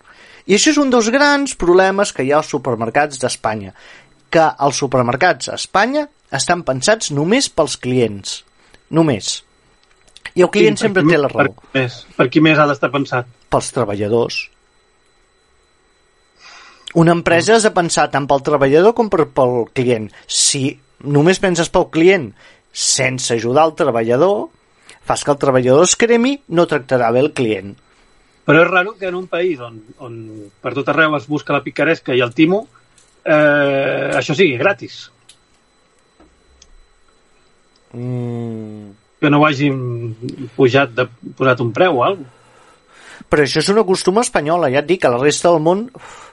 I això és un dels grans problemes que hi ha als supermercats d'Espanya, que els supermercats a Espanya estan pensats només pels clients. Només. I el client per sempre qui- té la raó. Per, més, per qui més ha d'estar pensat? Pels treballadors. Una empresa has de pensar tant pel treballador com per, pel client. Si només penses pel client sense ajudar el treballador, fas que el treballador es cremi, no tractarà bé el client. Però és raro que en un país on, on per tot arreu es busca la picaresca i el timo, eh, això sigui gratis. Mm. Que no ho hagin pujat de, posat un preu o alguna Però això és una costuma espanyola, ja et dic, a la resta del món... uf,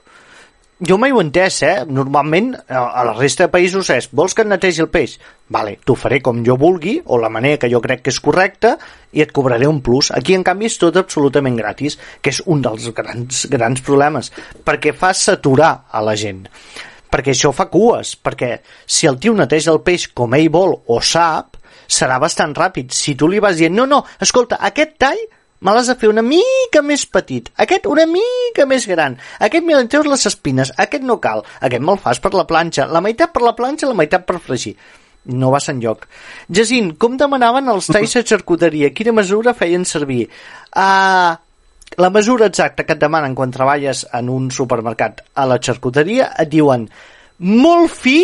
Jo mai ho he entès, eh? Normalment, a la resta de països és, vols que et netegi el peix? Vale, t'ho faré com jo vulgui, o la manera que jo crec que és correcta, i et cobraré un plus. Aquí, en canvi, és tot absolutament gratis, que és un dels grans, grans problemes, perquè fa saturar a la gent. Perquè això fa cues, perquè si el tio neteja el peix com ell vol o sap, serà bastant ràpid. Si tu li vas dient, no, no, escolta, aquest tall me l'has de fer una mica més petit, aquest una mica més gran, aquest me l'enteus les espines, aquest no cal, aquest me'l fas per la planxa, la meitat per la planxa, la meitat per fregir. No vas enlloc. Jacint, com demanaven els talls de xarcuteria? Quina mesura feien servir? Uh, la mesura exacta que et demanen quan treballes en un supermercat a la xarcuteria et diuen molt fi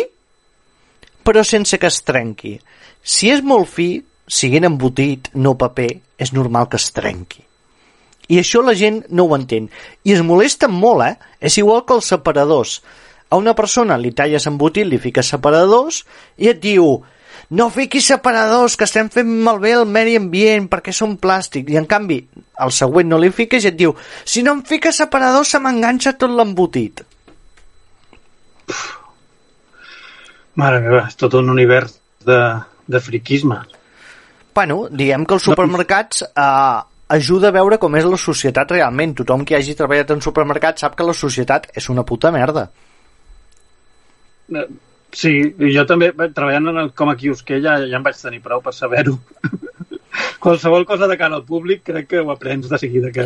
però sense que es trenqui. Si és molt fi, siguent embotit, no paper, és normal que es trenqui. I això la gent no ho entén. I es molesten molt, eh? És igual que els separadors. A una persona li talles embotit, li fiques separadors i et diu no fiquis separadors, que estem fent malbé el medi ambient perquè són plàstic. I en canvi, al següent no li fiques i et diu si no em fiques separadors se m'enganxa tot l'embotit. Mare meva, és tot un univers de, de friquisme. Bueno, diguem que els supermercats eh, ajuda a veure com és la societat realment. Tothom que hagi treballat en supermercat sap que la societat és una puta merda. Eh, Sí, i jo també, bé, treballant en el, com a quiosquer, ja, ja em vaig tenir prou per saber-ho. Qualsevol cosa de cara al públic crec que ho aprens de seguida, que,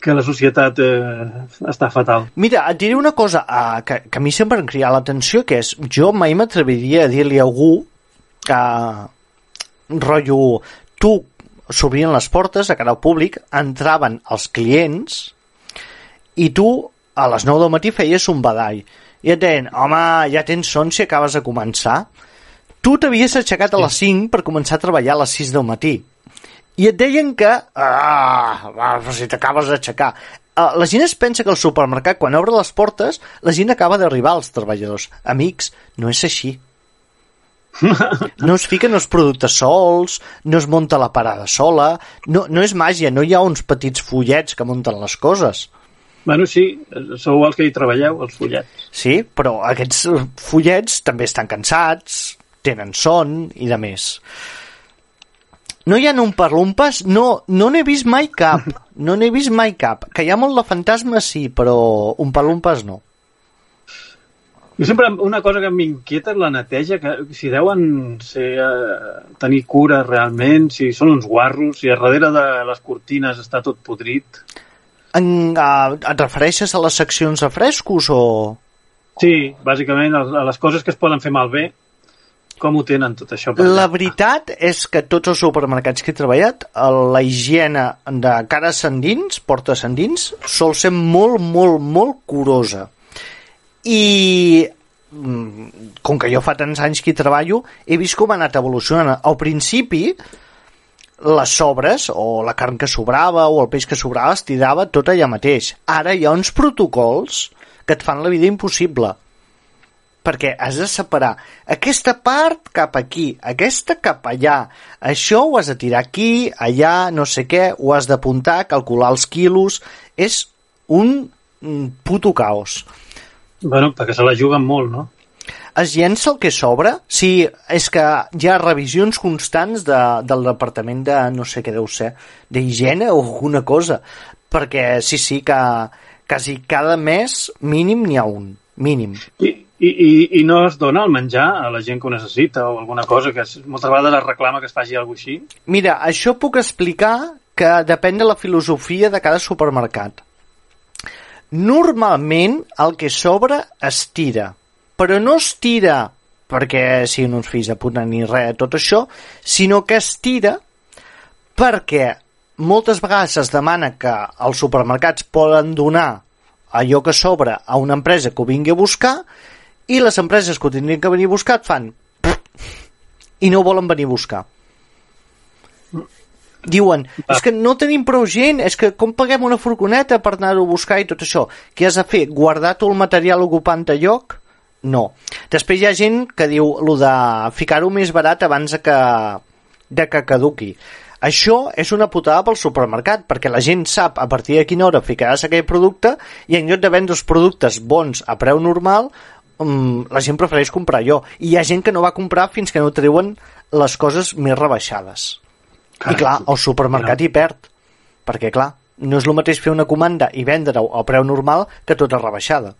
que la societat eh, està fatal. Mira, et diré una cosa uh, que, que a mi sempre em crida l'atenció, que és, jo mai m'atreviria a dir-li a algú que, rotllo, tu s'obrien les portes a cara al públic, entraven els clients i tu a les 9 del matí feies un badall. I et deien, home, ja tens son si acabes de començar. Tu t'havies aixecat a les 5 per començar a treballar a les 6 del matí. I et deien que ah, però si t'acabes d'aixecar. Uh, la gent es pensa que al supermercat quan obre les portes la gent acaba d'arribar als treballadors. Amics, no és així no es fiquen els productes sols, no es munta la parada sola, no, no és màgia, no hi ha uns petits follets que munten les coses. Bueno, sí, sou els que hi treballeu, els follets. Sí, però aquests follets també estan cansats, tenen son i de més. No hi ha un parlumpes? No, no n'he vist mai cap. No n'he vist mai cap. Que hi ha molt de fantasma, sí, però un parlumpes no. Jo sempre, una cosa que m'inquieta és la neteja, que si deuen ser, eh, tenir cura realment, si són uns guarros, si a darrere de les cortines està tot podrit. En, uh, et refereixes a les seccions de frescos o...? Sí, bàsicament, a a les coses que es poden fer malbé, com ho tenen tot això? per La veritat és que tots els supermercats que he treballat, la higiene de cares endins, portes endins, sol ser molt, molt, molt curosa. I mm, com que jo fa tants anys que hi treballo, he vist com ha anat evolucionant. Al principi, les sobres, o la carn que sobrava, o el peix que sobrava, es tirava tot allà mateix. Ara hi ha uns protocols que et fan la vida impossible perquè has de separar aquesta part cap aquí, aquesta cap allà, això ho has de tirar aquí, allà, no sé què, ho has d'apuntar, calcular els quilos, és un mm, puto caos. Bueno, perquè se la juguen molt, no? Es llença el que sobra? Sí, és que hi ha revisions constants de, del departament de, no sé què deu ser, d'higiene o alguna cosa, perquè sí, sí, que quasi cada mes mínim n'hi ha un, mínim. I, i, i, I no es dona el menjar a la gent que ho necessita o alguna cosa, que es, moltes vegades es reclama que es faci alguna així. Mira, això puc explicar que depèn de la filosofia de cada supermercat. Normalment el que sobra es tira, però no es tira perquè siguin uns fills de puta ni res de tot això, sinó que es tira perquè moltes vegades es demana que els supermercats poden donar allò que sobra a una empresa que ho vingui a buscar i les empreses que ho tindrien que venir a buscar et fan i no volen venir a buscar. Diuen, és que no tenim prou gent, és que com paguem una furgoneta per anar-ho a buscar i tot això? Què has de fer? Guardar tot el material ocupant de lloc? No. Després hi ha gent que diu lo de ficar-ho més barat abans de que, de que caduqui. Això és una putada pel supermercat, perquè la gent sap a partir de quina hora ficaràs aquell producte i en lloc de vendre els productes bons a preu normal, um, la gent prefereix comprar allò. I hi ha gent que no va comprar fins que no treuen les coses més rebaixades. I clar, el supermercat hi perd, perquè clar, no és el mateix fer una comanda i vendre-ho a preu normal que tota rebaixada.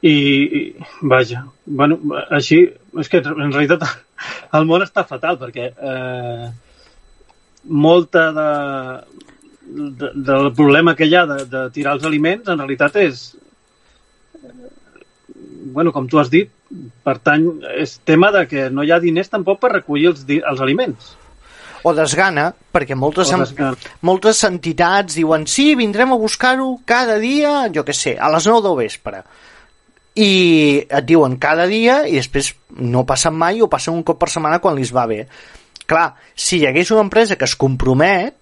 I, i vaja, bueno, així, és que en realitat el món està fatal perquè eh, molta de, de, del problema que hi ha de, de tirar els aliments en realitat és eh, bueno, com tu has dit per tant, és tema de que no hi ha diners tampoc per recollir els, els aliments O desgana, perquè moltes, em- moltes entitats diuen sí, vindrem a buscar-ho cada dia, jo que sé, a les 9 del vespre. I et diuen cada dia i després no passen mai o passen un cop per setmana quan li va bé. Clar, si hi hagués una empresa que es compromet,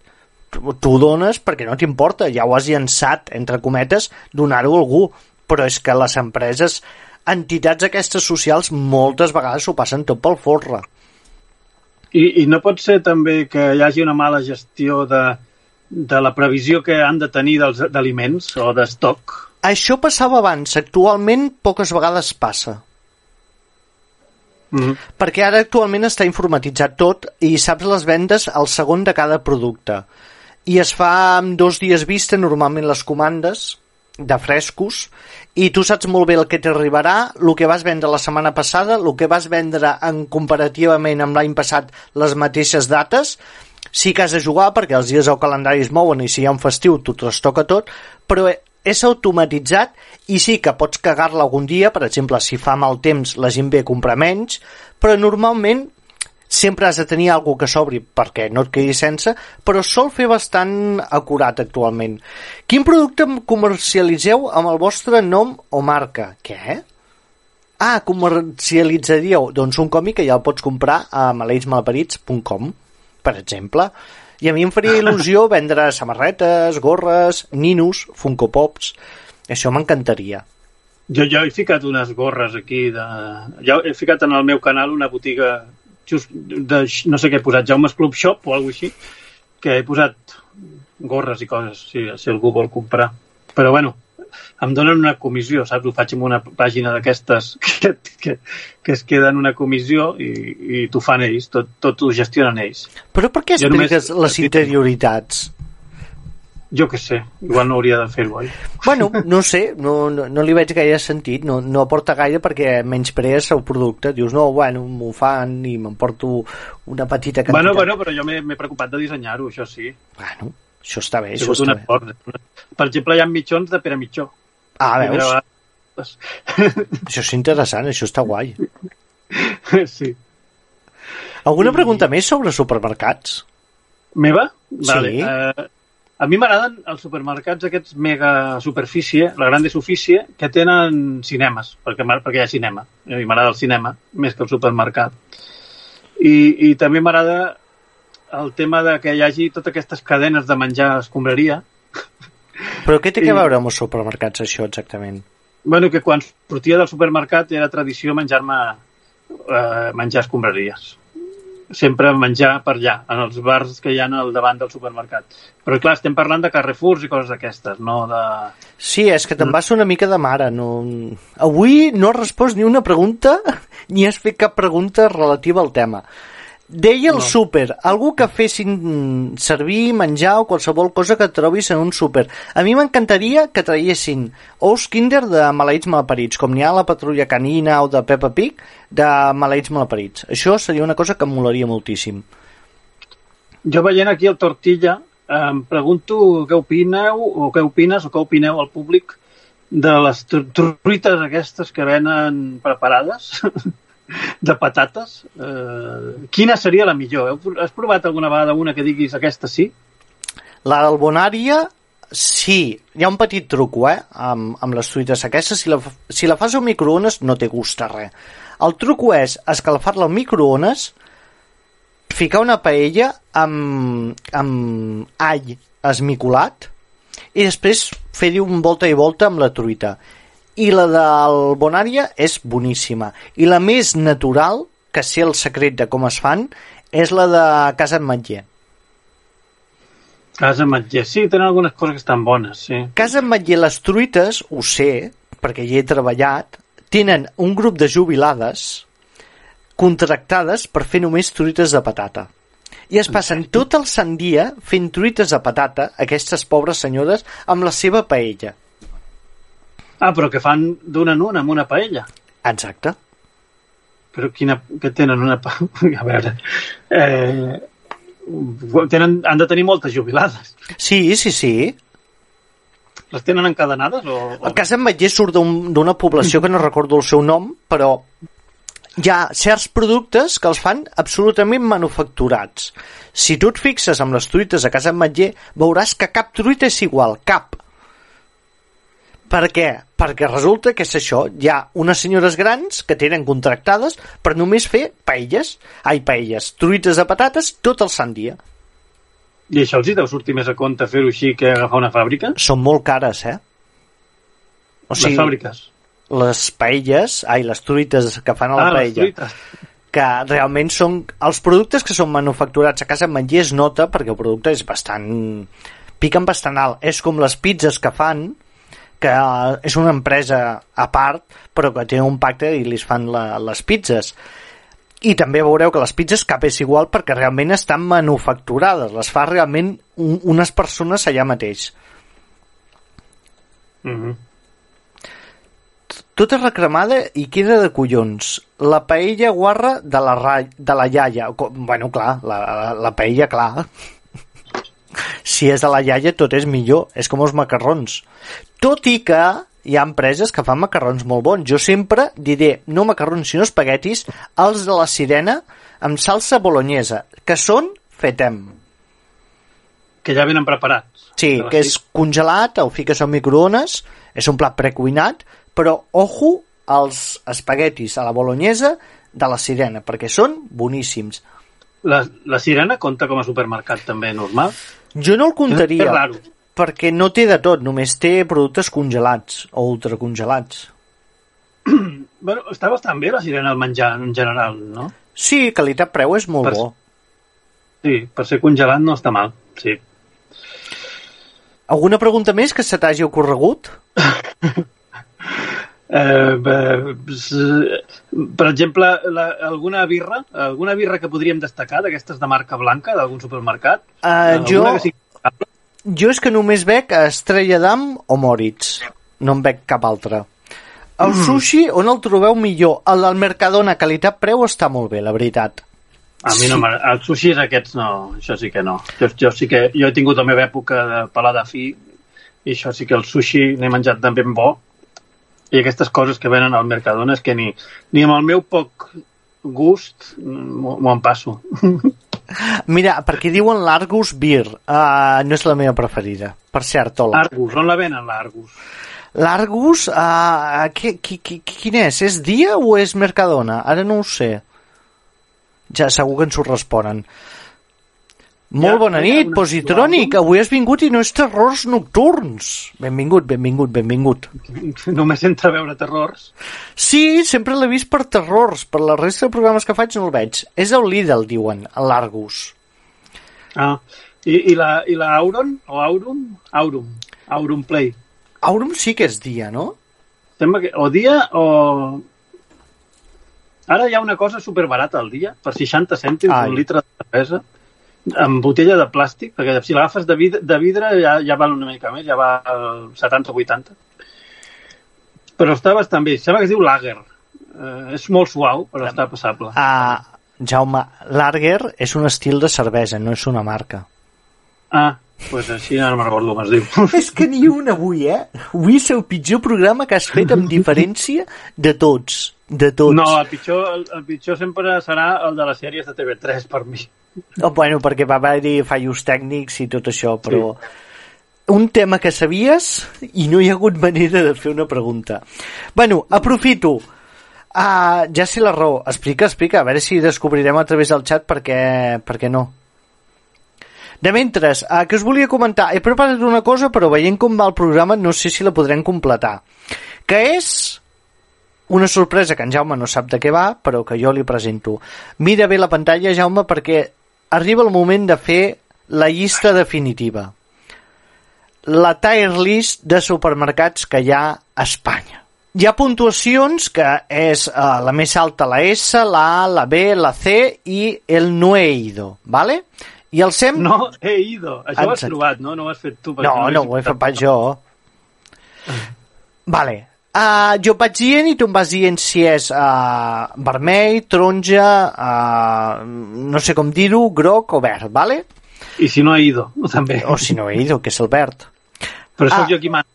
tu tu ho dones perquè no t'importa, ja ho has llançat, entre cometes, donar-ho a algú. Però és que les empreses, entitats aquestes socials, moltes vegades s'ho passen tot pel forra. I, I no pot ser també que hi hagi una mala gestió de, de la previsió que han de tenir dels d'aliments o d'estoc? Això passava abans, actualment poques vegades passa. Mm -hmm. Perquè ara actualment està informatitzat tot i saps les vendes al segon de cada producte. I es fa amb dos dies vista normalment les comandes de frescos i tu saps molt bé el que t'arribarà, el que vas vendre la setmana passada, el que vas vendre en comparativament amb l'any passat les mateixes dates, sí que has de jugar perquè els dies al calendari es mouen i si hi ha un festiu tu te'ls toca tot, però és automatitzat i sí que pots cagar-la algun dia, per exemple, si fa mal temps la gent ve a comprar menys, però normalment sempre has de tenir alguna que s'obri perquè no et quedi sense, però sol fer bastant acurat actualment. Quin producte comercialitzeu amb el vostre nom o marca? Què? Ah, comercialitzaríeu? Doncs un còmic que ja el pots comprar a maleïtsmalparits.com, per exemple. I a mi em faria il·lusió vendre samarretes, gorres, ninos, Funko Pops... Això m'encantaria. Jo, jo he ficat unes gorres aquí, de... ja he ficat en el meu canal una botiga just de, no sé què he posat, Jaume's Club Shop o alguna així, que he posat gorres i coses, si, si algú vol comprar. Però bueno, em donen una comissió, saps? Ho faig amb una pàgina d'aquestes que, que, que es queden una comissió i, i t'ho fan ells, tot, tot ho gestionen ells. Però per què Jo només- expliques les interioritats? Jo què sé, igual no hauria de fer-ho, oi? Bueno, no sé, no, no, no li veig gaire sentit, no, no aporta gaire perquè menysprees el producte. Dius, no, bueno, m'ho fan i m'emporto una petita quantitat. Bueno, bueno, però jo m'he preocupat de dissenyar-ho, això sí. Bueno, això està bé, això està bé. esport. Per exemple, hi ha mitjons de Pere Mitjó. Ah, veus? Això és interessant, això està guai. sí. Alguna pregunta més sobre supermercats? Meva? Sí. Vale. A mi m'agraden els supermercats aquests mega superfície, la grande superfície, que tenen cinemes, perquè, perquè hi ha cinema. A mi m'agrada el cinema, més que el supermercat. I, i també m'agrada el tema de que hi hagi totes aquestes cadenes de menjar escombraria. Però què té I- que veure amb els supermercats, això, exactament? bueno, que quan sortia del supermercat era tradició menjar-me eh, menjar escombraries. Sempre menjar per allà, en els bars que hi ha al davant del supermercat. Però clar, estem parlant de Carrefours i coses d'aquestes, no de... Sí, és que te'n vas una mica de mare. No... Avui no has respost ni una pregunta ni has fet cap pregunta relativa al tema. Deia el No. súper, algú que fessin servir, menjar o qualsevol cosa que trobis en un súper. A mi m'encantaria que traiessin ous Kinder de maleïts malparits, com n'hi ha a la Patrulla Canina o de Peppa Pig, de maleïts malparits. Això seria una cosa que em molaria moltíssim. Jo veient aquí el Tortilla, em pregunto què opineu, o què opines, o què opineu al públic de les tru- truites aquestes que venen preparades, de patates. Eh, quina seria la millor? Has provat alguna vegada una que diguis aquesta sí? La d'Albonària, sí. Hi ha un petit truco, eh? Amb, amb les truites aquestes. Si la, si la fas al microones, no té gust a res. El truco és escalfar-la al microones, ficar una paella amb, amb all esmicolat i després fer-hi un volta i volta amb la truita. I la d'Albonària és boníssima. I la més natural, que sé el secret de com es fan, és la de Casa Ametller. Casa Matller. Sí, tenen algunes coses que estan bones, sí. Casa Ametller, les truites, ho sé, perquè hi he treballat, tenen un grup de jubilades contractades per fer només truites de patata. I es passen tot el sant dia fent truites de patata, aquestes pobres senyores, amb la seva paella. Ah, però que fan d'un en un amb una paella. Exacte. Però quina... que tenen una... A veure... Eh, tenen, han de tenir moltes jubilades. Sí, sí, sí. Les tenen encadenades o... o... El cas Ametller surt d'un- d'una població que no recordo el seu nom, però hi ha certs productes que els fan absolutament manufacturats. Si tu et fixes amb les truites a casa Ametller, veuràs que cap truita és igual, cap. Per què? Perquè resulta que és això, hi ha unes senyores grans que tenen contractades per només fer paelles, ai, paelles, truites de patates tot el sant dia. I això els hi deu sortir més a compte fer-ho així que agafar una fàbrica? Són molt cares, eh? O Les fàbriques. les paelles, ai, les truites que fan a la ah, les paella, truites. que realment són els productes que són manufacturats a casa Ametller es nota perquè el producte és bastant piquen bastant alt, és com les pizzas que fan que és una empresa a part però que té un pacte i li fan la, les pizzas i també veureu que les pizzas cap és igual perquè realment estan manufacturades les fa realment un, unes persones allà mateix Mm -hmm. tota recremada i queda de collons. La paella guarra de la, ra... de la iaia. Bueno, clar, la, la, la paella, clar. Si és de la iaia, tot és millor. És com els macarrons. Tot i que hi ha empreses que fan macarrons molt bons. Jo sempre diré, no macarrons, sinó espaguetis, els de la sirena amb salsa bolognesa, que són fetem. Que ja venen preparats. Sí, que és congelat, el fiques al microones, és un plat precuinat, però ojo als espaguetis a la bolognesa de la sirena, perquè són boníssims. La, la sirena compta com a supermercat també normal? Jo no el comptaria, És raro. perquè no té de tot, només té productes congelats o ultracongelats. Bueno, està bastant bé la sirena al menjar en general, no? Sí, qualitat-preu és molt Per- bo. Sí, per ser congelat no està mal, sí. Alguna pregunta més que se t'hagi ocorregut? Eh, eh, per exemple, la, alguna birra, alguna birra que podríem destacar d'aquestes de marca blanca d'algun supermercat? Uh, jo, sigui... jo és que només bec Estrella d'Am o Moritz. No en bec cap altre. El sushi, on el trobeu millor? El del Mercadona, qualitat-preu, està molt bé, la veritat. A mi no m'agrada. Els sushis aquests no, això sí que no. Jo, jo sí que jo he tingut la meva època de pelada fi i això sí que el sushi n'he menjat de ben bo i aquestes coses que venen al Mercadona és que ni, ni amb el meu poc gust m'ho en passo. Mira, perquè diuen l'Argus Beer. Uh, no és la meva preferida. Per cert, hola. Argus, on la venen l'Argus? L'Argus, uh, qui, qui, qui, quin és? És Dia o és Mercadona? Ara no ho sé. Ja segur que ens ho responen. Molt bona nit, Positrònic. Avui has vingut i no és terrors nocturns. Benvingut, benvingut, benvingut. Només entra a veure terrors. Sí, sempre l'he vist per terrors. Per la resta de programes que faig no el veig. És el Lidl, diuen, l'Argus. Ah, i, i, la, i la Auron? O Aurum? Aurum. Aurum Play. Aurum sí que és dia, no? Sembla que o dia o... Ara hi ha una cosa superbarata al dia, per 60 cèntims, Ai. un litre de cervesa, amb botella de plàstic, perquè si l'agafes de, vid de vidre ja, ja val una mica més, ja va al 70 o 80. Però està bastant bé. Sembla que es diu Lager. Eh, és molt suau, però està passable. Ah, Jaume, Lager és un estil de cervesa, no és una marca. Ah, pues així no me'n recordo com es diu. És que ni un avui, eh? Avui és el pitjor programa que has fet amb diferència de tots. De tots. No, el pitjor, el, el pitjor sempre serà el de les sèries de TV3 per mi. Oh, bueno, perquè va haver-hi fallos tècnics i tot això, però... Un tema que sabies i no hi ha hagut manera de fer una pregunta. Bueno, aprofito. Uh, ja sé la raó. Explica, explica. A veure si descobrirem a través del xat perquè, perquè no. De mentres, uh, que us volia comentar? He preparat una cosa, però veient com va el programa no sé si la podrem completar. Que és una sorpresa que en Jaume no sap de què va, però que jo li presento. Mira bé la pantalla, Jaume, perquè arriba el moment de fer la llista definitiva. La tier list de supermercats que hi ha a Espanya. Hi ha puntuacions que és uh, la més alta la S, la A, la B, la C i el no he ¿vale? I el SEM... No he ido. Això ho has Exacte. trobat, no? No ho has fet tu. No, no, l'he ho he fet pas jo. Vale. Uh, jo vaig dient i tu em vas dient si és uh, vermell, taronja, uh, no sé com dir-ho, groc o verd, vale? I si no he ido, també. O si no he ido, que és el verd. Però sóc Ah. jo qui mana.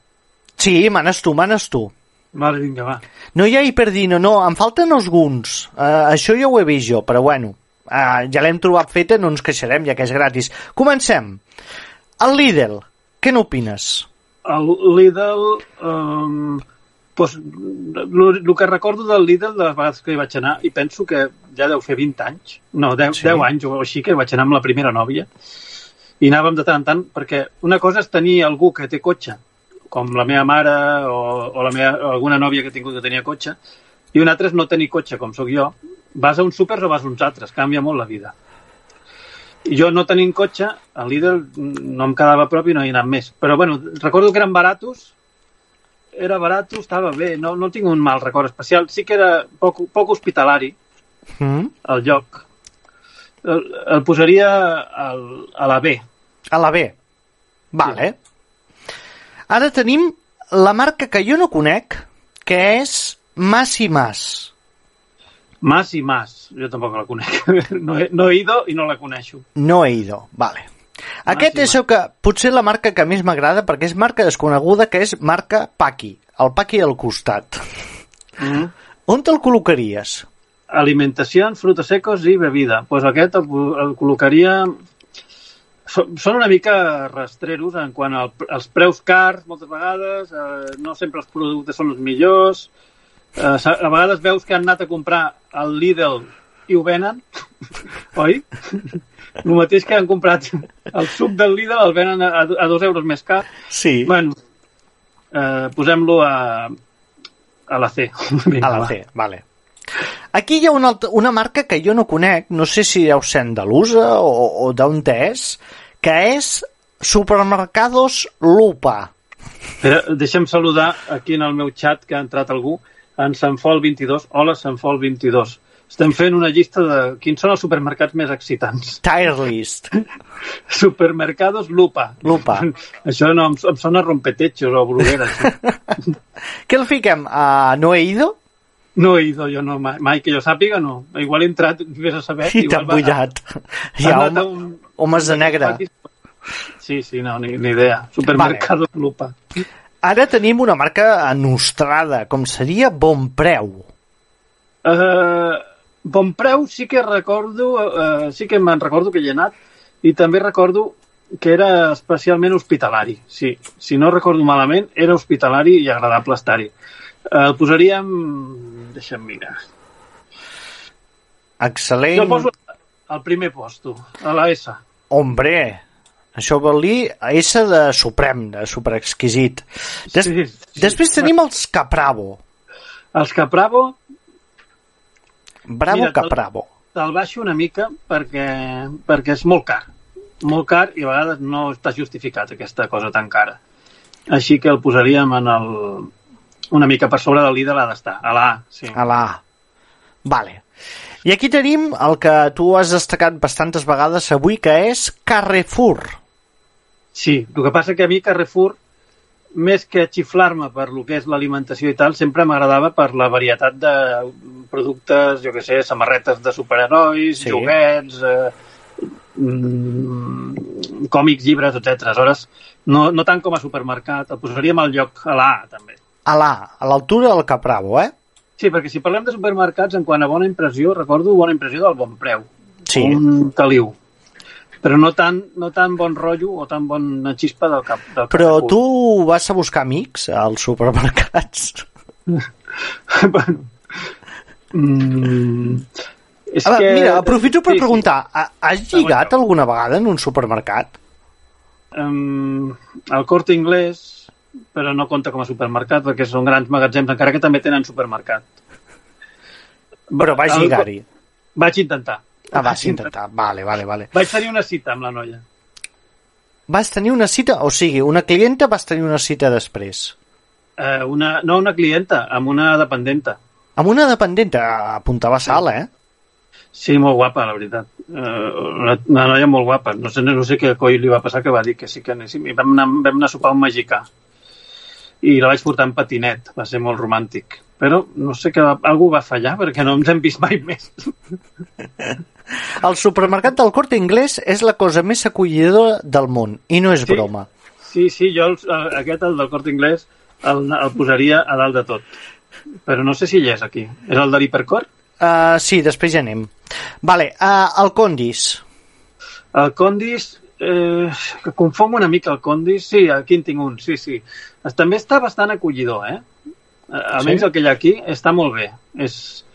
Sí, manes tu, manes tu. Vale, vinga, va. No hi ha hiperdino, no, em falten alguns. Uh, això ja ho he vist jo, però bueno. Uh, ja l'hem trobat feta, no ens queixarem, ja que és gratis. Comencem. El Lidl, què n'opines? El Lidl... Um, pues, el que recordo del Lidl de les vegades que hi vaig anar, i penso que ja deu fer 20 anys, no, 10, Sí. sí. 10 anys o així, que vaig anar amb la primera nòvia, i anàvem de tant en tant, perquè una cosa és tenir algú que té cotxe, com la meva mare o, o, la meva, o alguna nòvia que he tingut que tenia cotxe, i una altra és no tenir cotxe, com sóc jo. Vas a uns súpers o vas a uns altres, canvia molt la vida. Jo no tenint cotxe, al Lidl no em quedava prop i no hi he anat més. Però bueno, recordo que eren baratos, era barat, estava bé, no, no tinc un mal record especial. Sí que era poc, poc hospitalari, Mm? el lloc. El, el posaria al, a la B. A la B. Vale. Ara tenim la marca que jo no conec, que és Mas i Mas. Mas i Mas, jo tampoc la conec. No he, no he ido i no la coneixo. No he ido. Vale. Aquest i és el que, potser la marca que més m'agrada perquè és marca desconeguda, que és marca Paqui. El Paqui al costat. Mm -hmm. On te'l col·locaries? Alimentació, frutos secos i bebida. Doncs pues aquest el, el col·locaria... Són una mica rastreros en quant al, als preus cars, moltes vegades, eh, no sempre els productes són els millors, eh, a vegades veus que han anat a comprar al Lidl i ho venen, oi? El mateix que han comprat el suc del Lidl el venen a, a dos euros més car. Sí. Bueno, eh, posem-lo a, a la C. Vinga, A la va. C, vale. Aquí hi ha una, altra, una marca que jo no conec, no sé si deu ser andalusa o, o d'on és, que és Supermercados Lupa. Espera, deixa'm saludar aquí en el meu xat que ha entrat algú, en Sanfol22. Hola, Sanfol22. Estem fent una llista de quins són els supermercats més excitants. Tire List. Supermercados Lupa. Lupa. Això no, em, em sona a rompetechos o brugueres. Què el fiquem? Uh, no he ido? No he ido jo, no, mai, mai que jo sàpiga, no. Igual he entrat, vés a saber. I t'ha bullat. Hi ha home, un- homes de negre. Sí, sí, no, ni, ni idea. Supermercados Lupa. Ara tenim una marca nostrada, com seria Bon Preu. Uh, bon preu sí que recordo, uh, sí que me'n recordo que hi he anat i també recordo que era especialment hospitalari. Sí, si no recordo malament, era hospitalari i agradable estar-hi. Uh, el posaríem... Deixa'm mirar. Excel·lent. Jo el poso al primer posto, a la S. Hombre, això vol dir S de suprem, de superexquisit. Des Sí, sí. Després tenim els Capravo. Els Capravo Bravo Mira, Capravo. te'l baixo una mica perquè, perquè és molt car. Molt car i a vegades no està justificat aquesta cosa tan cara. Així que el posaríem en el... una mica per sobre del líder ha d'estar, a la. Sí. A la. Vale. I aquí tenim el que tu has destacat bastantes vegades avui, que és Carrefour. Sí, el que passa que a mi Carrefour, més que xiflar-me per lo que és l'alimentació i tal, sempre m'agradava per la varietat de productes, jo que sé, samarretes de superherois, Sí. joguets, eh, mm, còmics, llibres, etc. Aleshores, no, no tant com a supermercat, el posaríem al lloc a la també. A la a l'altura del Capravo, eh? Sí, perquè si parlem de supermercats, en quant a bona impressió, recordo bona impressió del bon preu. Sí. Un caliu. Però no tan, no tan bon rotllo o tan bona xispa del cap. Del Però Carrefour. tu vas a buscar amics als supermercats. bueno. Mm, és A que... Mira, aprofito per Sí, sí. preguntar, ha- has lligat alguna vegada en un supermercat? Um, el Corte Inglés, però no compta com a supermercat perquè són grans magatzems, encara que també tenen supermercat. Però El- lligar-hi. Vaig intentar. Ah, vas intentar. Vale, vale, vale. Vaig tenir una cita amb la noia. Vas tenir una cita, o sigui, una clienta vas tenir una cita després. Eh, una, no una clienta, amb una dependenta. Amb una dependenta, apuntava sala, eh? Sí, molt guapa, la veritat. Uh, una, una noia molt guapa. No sé, no sé què coi li va passar, que va dir que sí que anéssim. I vam anar, vam anar a sopar a un magicà. I la vaig portar en patinet. Va ser molt romàntic. Però no sé que algú va fallar perquè no ens hem vist mai més. El supermercat del Corte Inglés és la cosa més acollidora del món, i no és Sí. broma. Sí, sí, jo el, el- aquest, el del Corte Inglés, el, el posaria a dalt de tot. Però no sé si hi és aquí. És el de l'Hipercor? Uh, sí, després ja anem. Vale, uh, el Condis. El Condis, eh, que una mica el Condis. Sí, aquí en tinc un, sí, sí. També està bastant acollidor, eh? A- Almenys Sí? el que hi ha aquí està molt bé. És...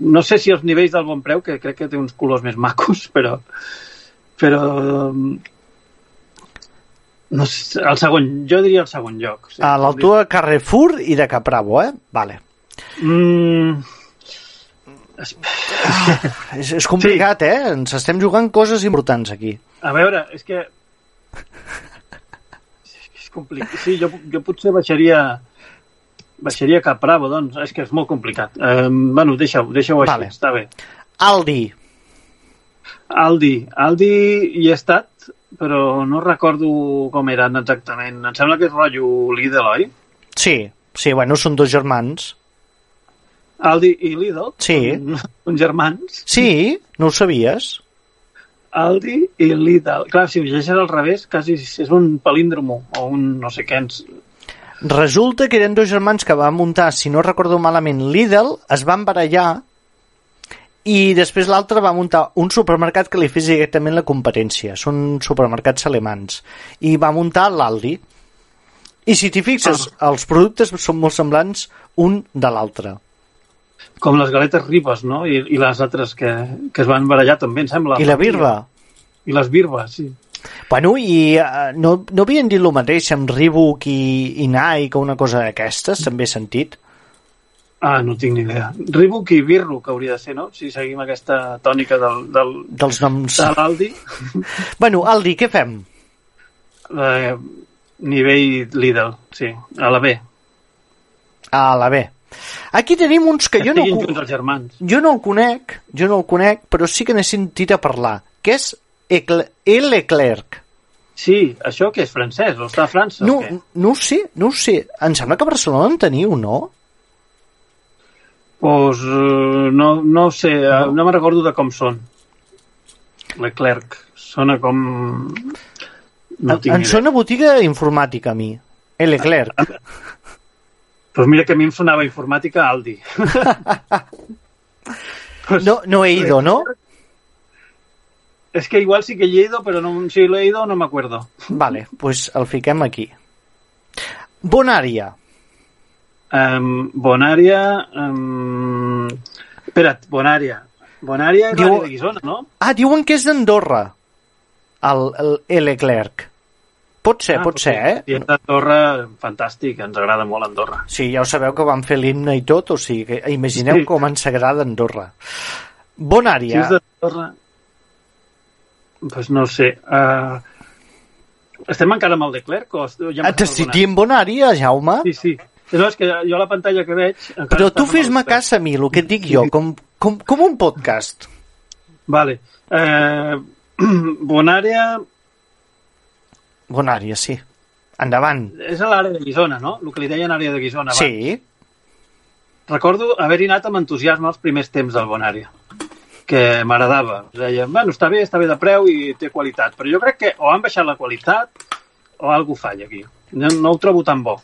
No sé si els nivells del bon preu, que crec que té uns colors més macos, però... Però... mm, No sé, el segon, jo diria el segon lloc. Sí. A l'altura de Carrefour i de Capravo, eh? Vale. Mm, És, és complicat, sí. eh? Ens estem jugant coses importants aquí. A veure, és que... És complicat. Sí, jo, jo potser baixaria baixaria cap Bravo, doncs. És que és molt complicat. Eh, bueno, deixa-ho deixa així, Vale. està bé. Aldi. Aldi. Aldi hi he estat, però no recordo com eren exactament. Em sembla que és rotllo Lidl, oi? Sí, sí, bueno, són dos germans. Aldi i Lidl? Sí. Són, són germans. Sí, no ho sabies? Aldi i Lidl. Clar, si ho llegeixes al revés, quasi és un palíndromo o un no sé què. Ens... Resulta que eren dos germans que van muntar, si no recordo malament, Lidl, es van barallar i després l'altre va muntar un supermercat que li fes directament la competència. Són supermercats alemans. I va muntar l'Aldi. I si t'hi fixes, els productes són molt semblants un de l'altre. Com les galetes ribes, no? I, i les altres que, que es van barallar també, em sembla. I la birba. I les birbes, sí. Bueno, i uh, no, no havien dit el mateix amb Reebok i, i Nike o una cosa d'aquestes, també he sentit. Ah, no tinc ni idea. Reebok i Birro, que hauria de ser, no? Si seguim aquesta tònica del, del, Dels noms... de l'Aldi. Bueno, Aldi, què fem? Eh, nivell Lidl, sí, a la B. A la B. Aquí tenim uns que jo no, els germans. jo no el conec, jo no el conec, però sí que n'he sentit a parlar, que és El Leclerc. Sí, això que és francès, o està a França No, no ho sé, no ho sé. Em sembla que a Barcelona en teniu, no? Pues, eh, no, no ho sé, no, no me'n recordo de com són. Leclerc. Sona com... No tinc em sona botiga informàtica a mi. El Leclerc. Pues mira que a mi em sonava informàtica Aldi. pues, No, no he ido, ¿no? Es que igual sí que he ido, pero no, si lo he ido no me acuerdo. Vale, pues el fiquem aquí. Bonària. Um, Bonària... Um... Espera't, Bonària. Bonària és Diu- de Guisona, no? Ah, diuen que és d'Andorra, el, el, el Leclerc. Pot ser, ah, pot ser, eh? Si és d'Andorra, fantàstic, ens agrada molt Andorra. Sí, ja ho sabeu que van fer l'himne i tot, o sigui, que imagineu Sí. com ens agrada Andorra. Si Bonària. és d'Andorra... Pues no ho sé. Uh... Estem encara amb el de Clerc? O ja T'estic Bonària, Jaume? Sí, sí. No, és que jo la pantalla que veig... Però tu fes-me cas a mi, el que et dic jo, com, com, com un podcast. Vale. Eh, Bonària Bonària, sí. Endavant. és a l'àrea de Guisona, no? El que li deien àrea de Guisona abans. Sí. Recordo haver-hi anat amb entusiasme els primers temps del Bonària que m'agradava. Deia, bueno, està bé, està bé de preu i té qualitat. Però jo crec que o han baixat la qualitat o alguna falla aquí. No, no ho trobo tan bo.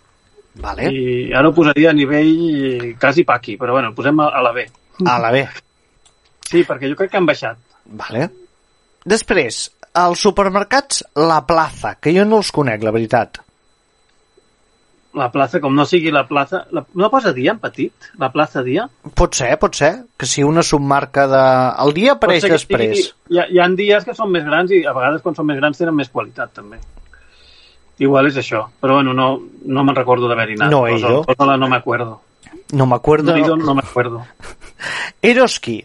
Vale. I ara ho posaria a nivell quasi paqui, però bueno, el posem a, a la B. A la B. Sí, perquè jo crec que han baixat. Vale. Després, als supermercats La Plaza, que jo no els conec, la veritat. La plaça, com no sigui la plaça... La, no posa dia en petit? La plaça dia? Pot ser, pot ser, que sigui una submarca de... El dia apareix després. Sigui, hi, ha, hi ha dies que són més grans i a vegades quan són més grans tenen més qualitat també. Igual és això, però bueno, no, no me'n recordo d'haver-hi anat. No Posa- ido. posa-la, no m'acuerdo. No m'acuerdo. No, no m'acuerdo. Eroski.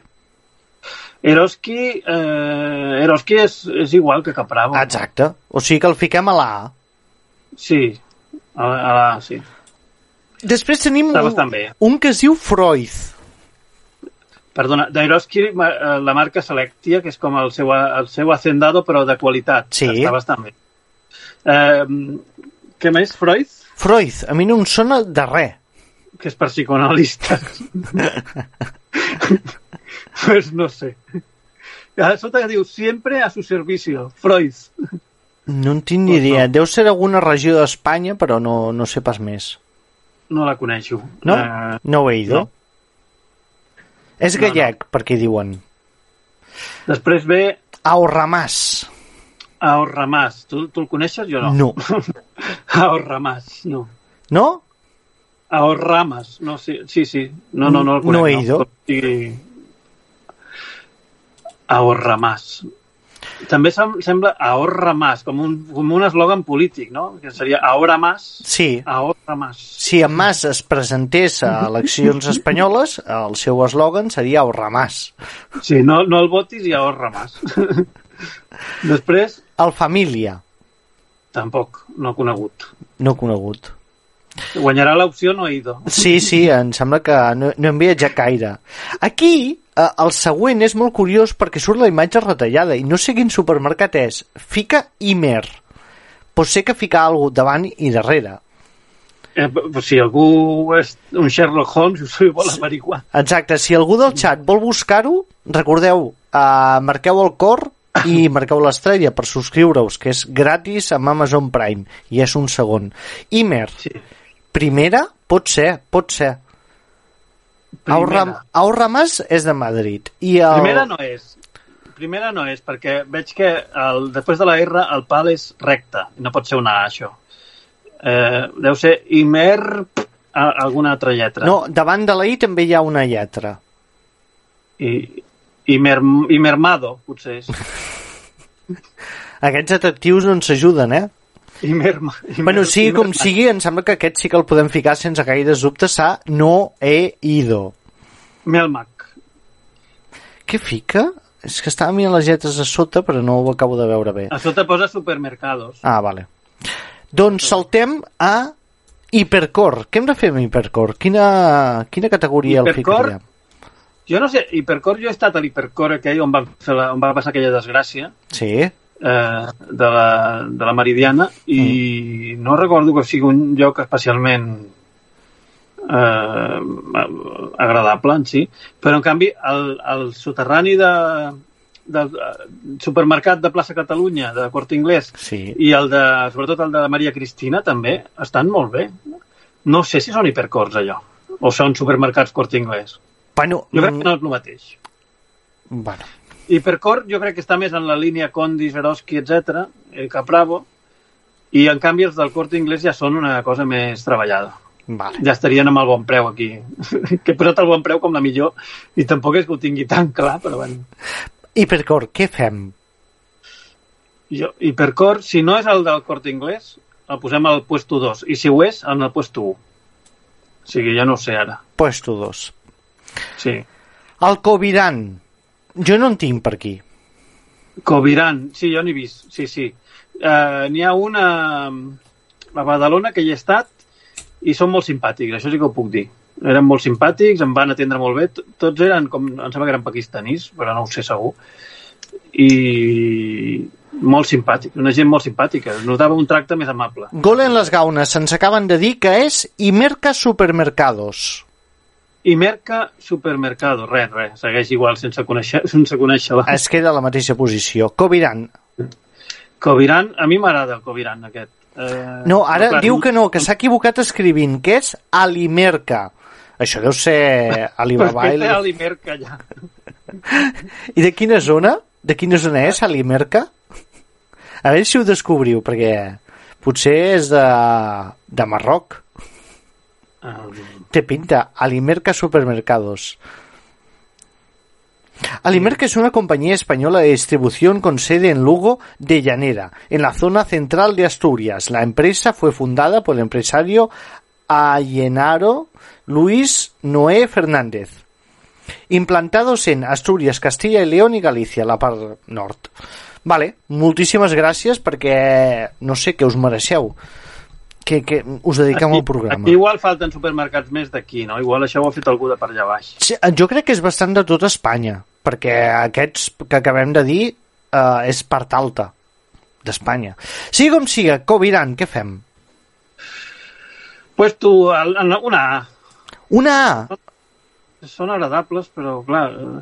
Eroski, eh, Eroski és, és igual que Capravo. Exacte. O sigui que el fiquem a la A. Sí, a, la- a la, sí. Després tenim un, bé. un que es diu Freud. Perdona, ma- eh, la marca Selectia, que és com el seu, el seu hacendado, però de qualitat. Sí. Està bastant bé. Eh, què més? Freud? Freud, a mi no em sona de res. Que és per psicoanalistes. pues no sé. A sota que diu, siempre a su servicio. Freud. No en tinc ni Pues no. idea. Deu ser alguna regió d'Espanya, però no, no sé pas més. No la coneixo. No? Eh, No ho he ido. no. És No, gallec, perquè diuen. després ve Ahorramàs. Ahorramàs. Tu, tu el coneixes? Jo no. No. Ahorramàs, no. No? Ahorramas, no, sí, sí, sí. No, no, no el conec. No he ido. Sí. Ahorramàs. També sem sembla ahorra más, com un, com un eslògan polític, no? Que seria ahora más, Sí. ahorra más. Si en Mas es presentés a eleccions espanyoles, el seu eslògan seria Ahorramàs. Sí, no, no el votis i ahorra más. Després, El Família, tampoc, no conegut. no conegut. Guanyarà l'opció no ido. Sí, sí, em sembla que no, no hem viatjat gaire. Aquí, eh, el següent és molt curiós perquè surt la imatge retallada i no sé quin supermercat és. Fica Imer. Pot ser que fica alguna davant i darrere. Eh, si algú és un Sherlock Holmes i s'ho vol averiguar. Exacte, si algú del xat vol buscar-ho, recordeu, eh, marqueu el cor i marqueu l'estrella per subscriure-us, que és gratis amb Amazon Prime, i és un segon. Imer, Sí. Primera? Pot ser, pot ser. Más és de Madrid. I el... Primera no és. Primera no és, perquè veig que el, després de la R el pal és recte. No pot ser una A, això. Eh, deu ser Imer... alguna altra lletra. No, davant de la I també hi ha una lletra. I, Imer, Imermado, potser és. Aquests atractius no ens ajuden, eh? Imerma, Imer, Bueno, sigui com Imerma- sigui, em sembla que aquest sí que el podem ficar sense gaires dubtes a no he ido. Melmac. Què fica? És que estava mirant les lletres a sota, però no ho acabo de veure bé. A sota posa supermercados. Ah, vale. Doncs saltem a Hipercore. Què hem de fer amb Hipercore? Quina, quina categoria el Hipercore? ficaríem? Jo no sé, Hipercor, jo he estat a l'Hipercor aquell on va, fer la, on va passar aquella desgràcia Sí? Eh, de, la, de la Meridiana i no recordo que sigui un lloc especialment eh, agradable en si, però en canvi el, el soterrani de, del eh, supermercat de plaça Catalunya, de Corte Inglés, Sí. i el de, sobretot el de Maria Cristina també, estan molt bé. No sé si són hipercors allò, o són supermercats Corte Inglés. Bueno, Jo crec que mm, no és el mateix. bueno, Hipercor jo crec que està més en la línia Condi, Zeroski, etc, el Capravo, i en canvi els del Corte Inglés ja són una cosa més treballada. vale. Ja estarien amb el bon preu aquí. que he posat el bon preu com la millor i tampoc és que ho tingui tan clar, però bueno. Hipercore, què fem? Jo, Hipercor, si no és el del Corte Inglés, el posem al puesto 2, i si ho és, en el puesto 1. O sigui, ja no ho sé ara. Puesto 2. Sí. El Coviran. Jo no en tinc per aquí. Coviran, sí, jo n'he vist, sí, sí. Uh, N'hi ha una a Badalona que hi he estat i són molt simpàtics, això sí que ho puc dir. Eren molt simpàtics, em van atendre molt bé, tots eren com, em sembla que eren pakistanís, però no ho sé segur, i molt simpàtics, una gent molt simpàtica, notava un tracte més amable. Gol en les gaunes, se'ns acaben de dir que és Imerca Supermercados. I Merca Supermercado, res, res, segueix igual sense conèixer, sense conèixer la... Es queda a la mateixa posició. Coviran. Coviran, a mi m'agrada el Coviran aquest. Eh, No, ara clar, diu que no, que s'ha equivocat escrivint, que és Alimerca. Això deu ser Però Alibaba. és té i- Alimerca allà. I de quina zona? De quina zona és Alimerca? A veure si ho descobriu, perquè potser és de, de Marroc. Te pinta Alimerca Supermercados. Alimerca es una compañía española de distribución con sede en Lugo de Llanera, en la zona central de Asturias. La empresa fue fundada por el empresario Allenaro Luis Noé Fernández. Implantados en Asturias, Castilla y León i Galícia, la part nord. Vale, moltíssimes gràcies perquè no sé què us mereixeu. Que, que us dediquem al programa. Aquí igual falten supermercats més d'aquí, no? Igual això ho ha fet algú de per allà baix. Sí, jo crec que és bastant de tot Espanya, perquè aquests que acabem de dir eh, és part alta d'Espanya. Sigui com siga, Coviran, què fem? Pues tu, una A. Una A! Són agradables, però clar... eh,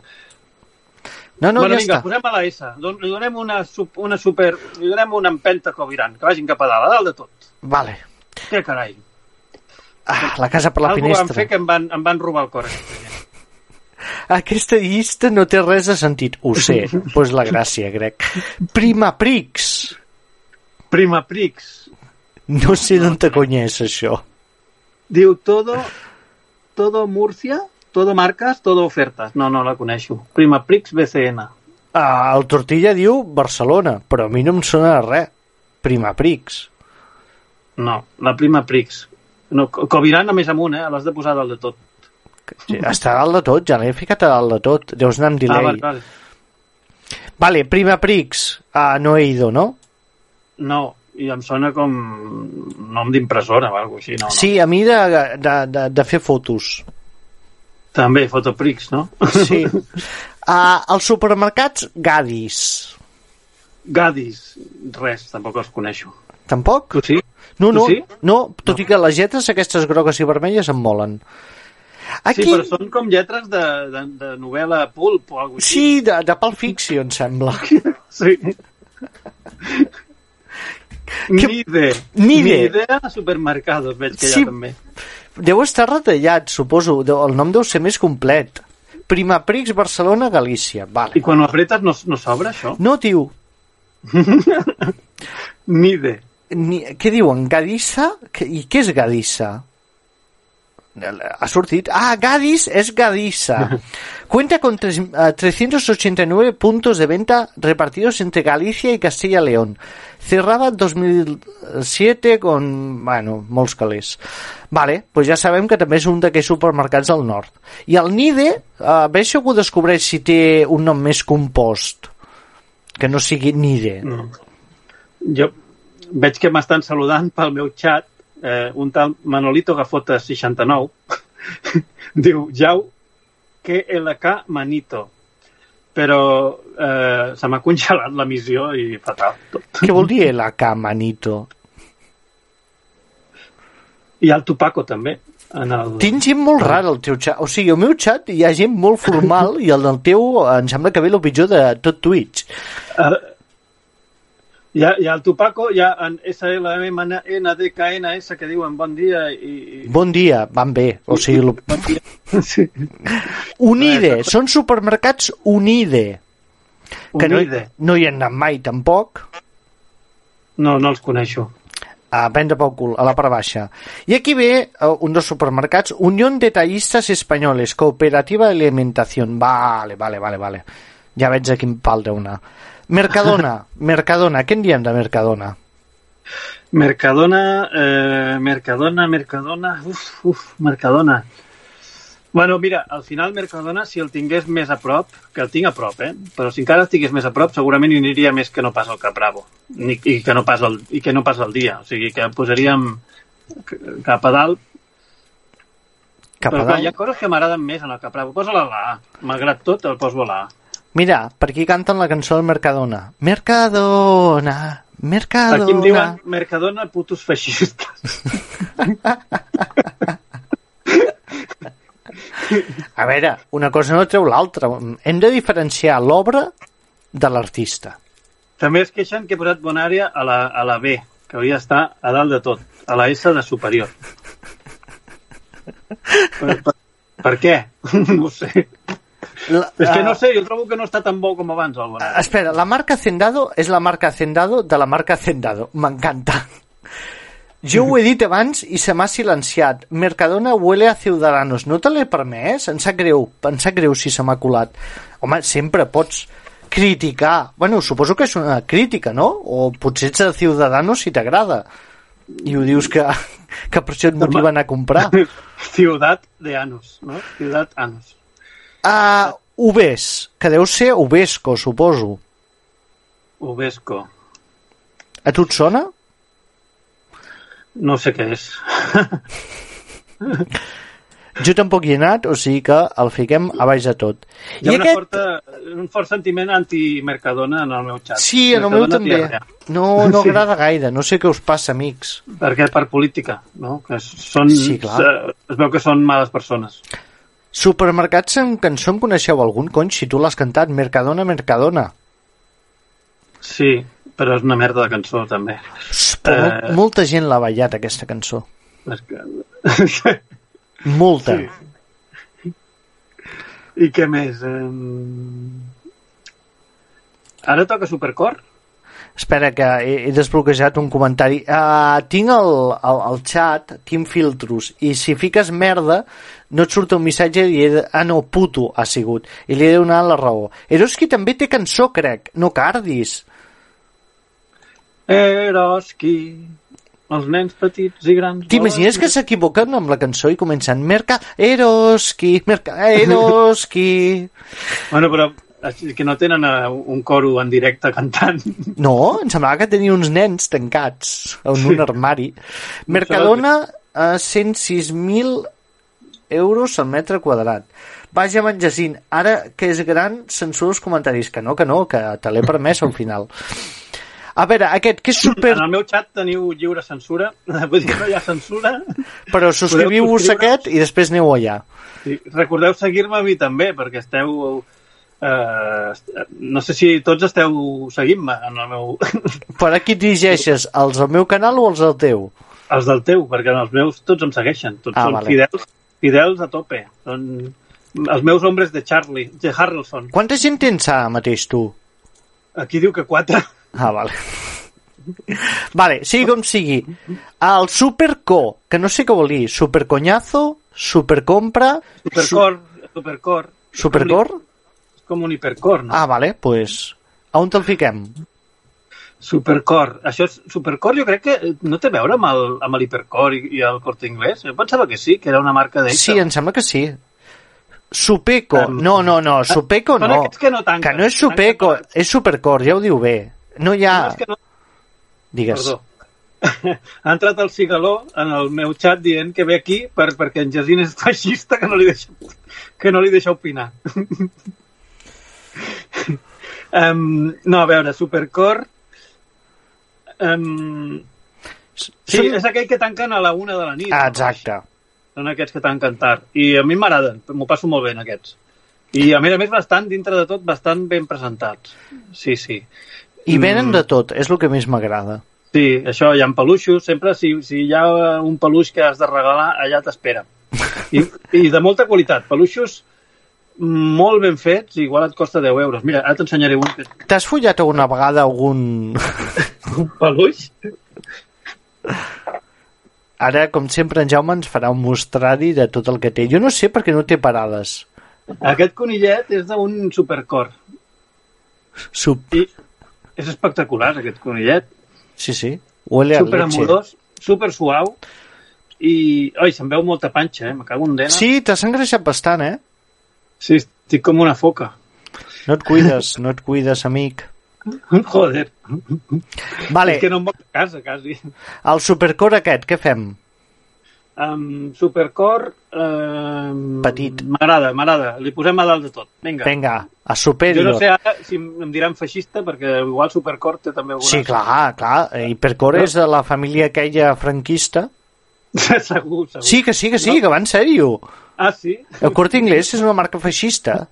No, no, bueno, ja vinga, està. posem a la S. Don- Li donem una, una super... Li donem una empenta a Coviran, que vagin cap a dalt, a dalt de tot. Vale. Què carai? Ah, la casa per la Algú van finestra. fer que em van, em van robar el cor. aquesta llista no té res de sentit. Ho sé, pues la gràcia, crec. Primaprix. Prima Prix. No sé d'on te cony és això. Diu todo, todo Murcia, todo marcas, todo ofertas. No, no la coneixo. Prima Prix BCN. Ah, el Tortilla diu Barcelona, però a mi no em sona res. Primaprix. No, la Prima Prix. No, Co- Coviran a més amunt, eh? L'has de posar dalt de tot. Sí, està dalt de tot, ja l'he ficat a dalt de tot. Deus anar amb Ah, delay. vale, vale. Vale, Primaprix. Ah, no he ido, no? No, i em sona com nom d'impressora o alguna així. No, no. Sí, a mi de, de, de, de fer fotos. També, Fotoprix, no? Sí. Ah, als supermercats Gadis. Gadis. Res, tampoc els coneixo. Tampoc? Tu sí? No, no, sí? no, tot i que les lletres aquestes grogues i vermelles em molen. Aquí, Sí, però són com lletres de, de, de novel·la pulp o alguna així. sí de, de Pulp Fiction, sembla. Sí. Nide. Nide. Nidea supermercados, veig que Sí. hi ha també. Deu estar retallat, suposo. Deu- El nom deu ser més complet. Primaprix Barcelona Galícia. Vale. I quan ho apretes no, no s'obre, això? No, tio. Nide. Ni, què diuen? Gadissa? I què és Gadissa? Ha sortit. Ah, Gadis es Gadisa. Cuenta con tres- eh, 389 puntos de venta repartidos entre Galicia y Castilla y León. Cerraba en 2007 con, bueno, molts calés. Vale, pues ja sabem que també és un d'aquests supermercats del nord. I el Nide, a veure si algú descobreix si té un nom més compost, que no sigui Nide. No. Jo veig que m'estan saludant pel meu xat eh, un tal Manolito Gafota 69 diu Jau que LK Manito però eh, se m'ha congelat la missió i fatal tot. Què vol dir la Camanito? I el Tupaco també en el... Tinc gent molt rara al teu xat. O sigui, al meu xat hi ha gent molt formal i el del teu em sembla que ve el pitjor de tot Twitch. Uh, hi, ha, hi ha el Tupaco, hi ha en SLMNDKNS que diuen bon dia i... i... Bon dia, van bé. O sigui, el... Bon dia. Sí. Unide, són supermercats Unide. Que no, Unide. no hi han anat mai, tampoc. No, no els coneixo. A prendre pel cul, a la part baixa. I aquí ve eh, un dels supermercats, Unión Detallistas Españoles, Cooperativa de Alimentación. Vale, vale, vale, vale. Ja veig a quin pal deu anar. Mercadona, Mercadona, què en diem de Mercadona? Mercadona, eh, Mercadona, Mercadona, uf, uf, Mercadona. Bueno, mira, al final Mercadona, si el tingués més a prop, que el tinc a prop, eh? però si encara el tingués més a prop, segurament hi aniria més que no pas al Capravo, ni, i, que no pas el, i que no pas el dia. O sigui, que posaríem cap a dalt. Cap però a clar, hi ha dalt? coses que m'agraden més en el Capravo. Posa-la a la. Malgrat tot, el poso a la. Mira, per aquí canten la cançó del Mercadona. Mercadona, Mercadona... Aquí em diuen Mercadona putos feixistes. A veure, una cosa no treu l'altra. Hem de diferenciar l'obra de l'artista. També es queixen que he posat Bonària a la, a la B, que hauria d'estar a dalt de tot, a la S de superior. per, per, per què? no sé. La, És que no sé, jo trobo que no està tan bo com abans el Bonària. Espera, la marca Hacendado és la marca Hacendado de la marca Hacendado. M'encanta. Jo ho he dit abans i se m'ha silenciat. Mercadona huele a Ciudadanos. No te l'he permès? Em sap greu. Em sap greu si se m'ha colat. Home, sempre pots criticar. Bueno, suposo que és una crítica, no? O potser ets de Ciudadanos si t'agrada. I ho dius que, que per això et motiven a comprar. Ciutat de Anos, no? Ciutat Anos. Uh, Ubes, que deu ser Ubesco, suposo. Ubesco. A tu et sona? No sé què és. Jo tampoc hi he anat, o sigui que el fiquem a baix de tot. Hi ha una forta, un fort sentiment anti-Mercadona en el meu xat. Sí, en el meu també. No, no agrada gaire, no sé què us passa, amics. Perquè per política, no? Que són, Sí, clar. eh, Es veu que són males persones. Supermercats amb cançó en coneixeu algun, cony? Si tu l'has cantat, Mercadona, Mercadona. Sí, però és una merda de cançó, també. Però Eh. molta gent l'ha ballat, aquesta cançó. Que... Molta. Sí. I què més? Um... Ara toca Supercore? Espera, que he, he desbloquejat un comentari. Uh, tinc el, el, el xat, tinc filtros, i si fiques merda, no et surt un missatge i he de... Ah, no, puto ha sigut. I li he donat la raó. Eroski també té cançó, crec. No cardis. Eroski, els nens petits i grans... T'imagines que s'equivoquen amb la cançó i comencen Merca, Eroski, Merca, Eroski... Bueno, però que no tenen eh, un coro en directe cantant. No, em semblava que tenia uns nens tancats en un armari. Mercadona a 106.000 euros al metre quadrat. Vaja, Jacint, ara que és gran, censura els comentaris. Que no, que no, que te l'he permès al final. A veure, aquest, que és super... En el meu xat teniu lliure censura, vull dir, no hi ha censura. Però subscriviu-vos aquest i després aneu allà. Sí, recordeu seguir-me a mi també, perquè esteu... Eh, no sé si tots esteu seguint-me en el meu... Per a qui dirigeixes? Els del meu canal o els del teu? els del teu, perquè en els meus tots em segueixen. Tots Ah, són vale. fidels, fidels a tope. Són els meus hombres de Charlie, de Harrelson. Quanta gent tens ara mateix tu? Aquí diu que quatre. Ah, vale. Vale, sigui com sigui. El superco, que no sé què vol dir, superconyazo, supercompra... Supercor, supercor. Su supercor? És com un hipercor, no? Ah, vale, pues... A on te'l fiquem? Supercor. Això és, Supercor jo crec que no té a veure amb el, amb l'hipercor i, i el corte inglès. Jo pensava que sí, que era una marca d'ells. Sí, em sembla que sí. Supeco. Em- No, no, no, Supeco Són no. que no tanquen. Que no és Supeco, és Supercor, ja ho diu bé. No hi ha... No, és que no, Digues. Perdó. ha entrat el cigaló en el meu xat dient que ve aquí per, perquè en Jacint és feixista que no li deixa, que no li deixa opinar. um, no, a veure, Supercore... Um, sí, Són- és aquell que tanquen a la una de la nit. Ah, exacte. Són aquests que tanquen tard. I a mi m'agraden, m'ho passo molt bé en aquests. I a més a més bastant, dintre de tot, bastant ben presentats. Sí, sí. I venen Mm. de tot, és el que més m'agrada. Sí, això, hi ha peluixos, sempre si, si hi ha un peluix que has de regalar, allà t'espera. I, I de molta qualitat, peluixos molt ben fets, igual et costa 10 euros. Mira, ara t'ensenyaré un, que- T'has follat alguna vegada algun... un peluix. Ara, com sempre, en Jaume ens farà un mostrari de tot el que té. Jo no sé perquè no té parades. Aquest conillet és d'un supercor. Sub... I és espectacular, aquest conillet. Sí, sí. Huele a Super leche. amorós, super suau. I, oi, se'n veu molta panxa, eh? Me cago en dena. Sí, t'has engreixat bastant, eh? Sí, estic com una foca. No et cuides, no et cuides, amic. Joder. Vale, És que no em a casa, quasi. el supercore aquest, què fem? Um, Supercore... Um, Petit. M'agrada, m'agrada. Li posem a dalt de tot. Vinga. Vinga, a Jo superior. no sé ara si em diran feixista, perquè igual Supercore té també alguna... Sí, clar, clar. Hipercore és de la família aquella franquista. segur, segur. Sí, que sí, que sí, que va en sèrio. Ah, sí? El Corte Inglés és una marca feixista.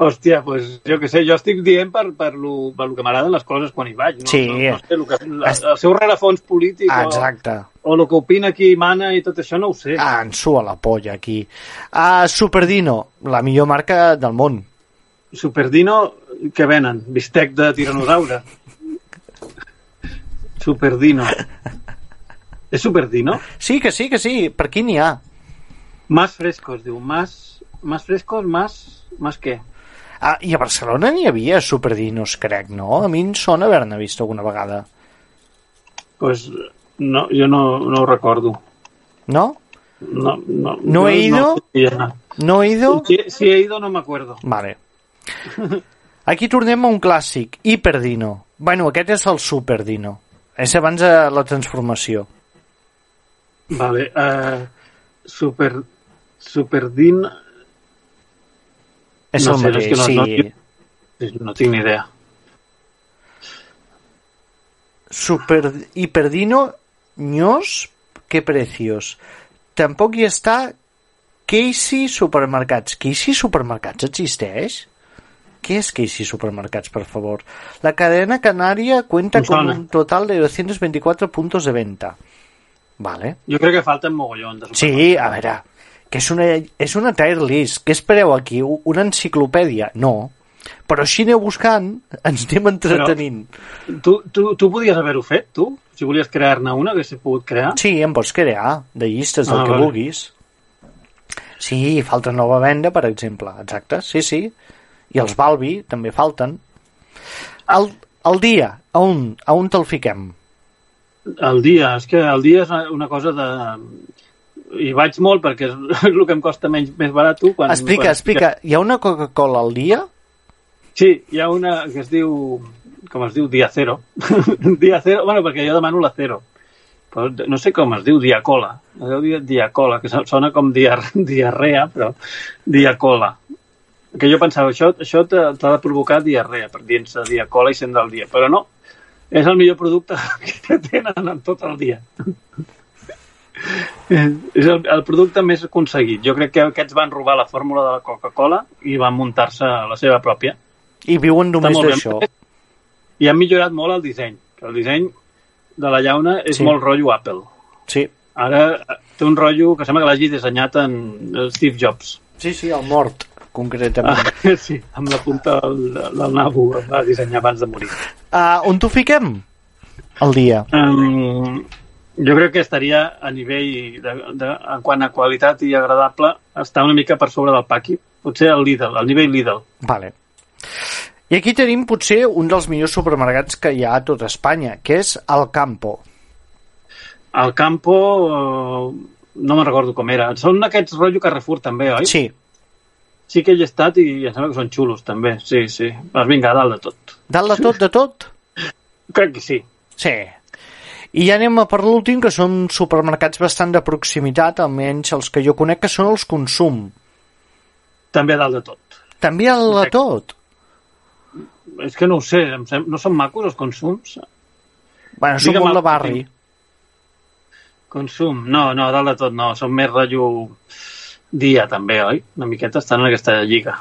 Hòstia, pues jo que sé, jo estic dient per, per, lo, per lo que m'agraden les coses quan hi vaig. No, Sí. no, no sé, lo que, la, el seu rerefons polític Ah, o, exacte. o el que opina qui mana i tot això no ho sé. Ah, en sua la polla, aquí. Ah, Superdino, la millor marca del món. Superdino, que venen? Bistec de tiranosaure. Superdino. És Superdino? Sí, que sí, que sí. Per aquí n'hi ha. Más frescos, diu. Más, más frescos, más... Más què? Ah, I a Barcelona n'hi havia Superdinos, crec, no? A mi em sona haver-ne vist alguna vegada. Pues no, jo no, no ho recordo. No? No, no, ¿No he ido? No, No he ido? Si, si he ido no me acuerdo. Vale. Aquí tornem a un clàssic, Hiperdino. Bueno, aquest és el Superdino. És abans de la transformació. Vale, uh, super, Superdin... És No el sé, mateix, que no- sí. no- No ni idea. Super Hiperdino, ños, qué precios. Tampoc hi està Casey Supermercats. Casey Supermercats existeix? ¿Qué es Casey Supermercats, por favor? La cadena canaria cuenta Me con un total de 224 puntos de venta. Vale. Jo crec que falten mogollon de Sí, a veure, que és una, és una tier list. Què espereu aquí? Una enciclopèdia? No. Però així aneu buscant, ens anem entretenint. Tu, tu, tu podies haver-ho fet, tu? Si volies crear-ne una, haguessis pogut crear? Sí, em pots crear de llistes del Ah, que vale. vulguis. Sí, falta nova venda, per exemple. Exacte, sí, sí. I els Balbi també falten. El, el dia, a on, a on te'l fiquem? El dia, és que el dia és una- una cosa de... I vaig molt perquè és el que em costa menys, més barat. Quan, Explica, quan... explica. Hi ha una Coca-Cola al dia? Sí, hi ha una que es diu... Com es diu? Dia Cero. dia Cero, bueno, perquè jo demano la Cero. Però no sé com es diu, Diacola. Es diu dia, Diacola, que so- sona com diar, diarrea, però Diacola. Que jo pensava, això, això t'ha t'ha de provocar diarrea, per dir-se Diacola i sent del dia. Però no, és el millor producte que tenen en tot el dia. És el, el producte més aconseguit. Jo crec que aquests van robar la fórmula de la Coca-Cola i van muntar-se la seva pròpia. I viuen només d'això. I han millorat molt el disseny. que El disseny de la llauna és Sí. molt rotllo Apple. Sí, Ara eh, té un rotllo que sembla que l'hagi dissenyat en Steve Jobs. sí, sí el mort, concretament. Ah, sí, amb la punta del, del nabo el va dissenyar abans de morir. Uh, on t'ho fiquem? El dia. Um, jo crec que estaria a nivell, de, de, en quant a qualitat i agradable, està una mica per sobre del Paqui. Potser el Lidl, al nivell Lidl. Vale. I aquí tenim potser un dels millors supermercats que hi ha a tot Espanya, que és el Campo. Al Campo, eh, no me'n recordo com era. Són aquests rotllo Carrefour també, oi? Sí, Sí que hi he estat i em sembla que són xulos també, sí, sí. Vas vinga, dalt de tot. dalt de tot, de tot? Crec que sí. Sí. I ja anem a per l'últim, que són supermercats bastant de proximitat, almenys els que jo conec, que són els Consum. També a dalt de tot. També el de Correcte. tot. És que no ho sé, no són macos els consums? Bueno, són Digue'm molt de barri. Consum? No, no, a dalt de tot no. Són més rotllo dia també, oi? Una miqueta estan en aquesta lliga.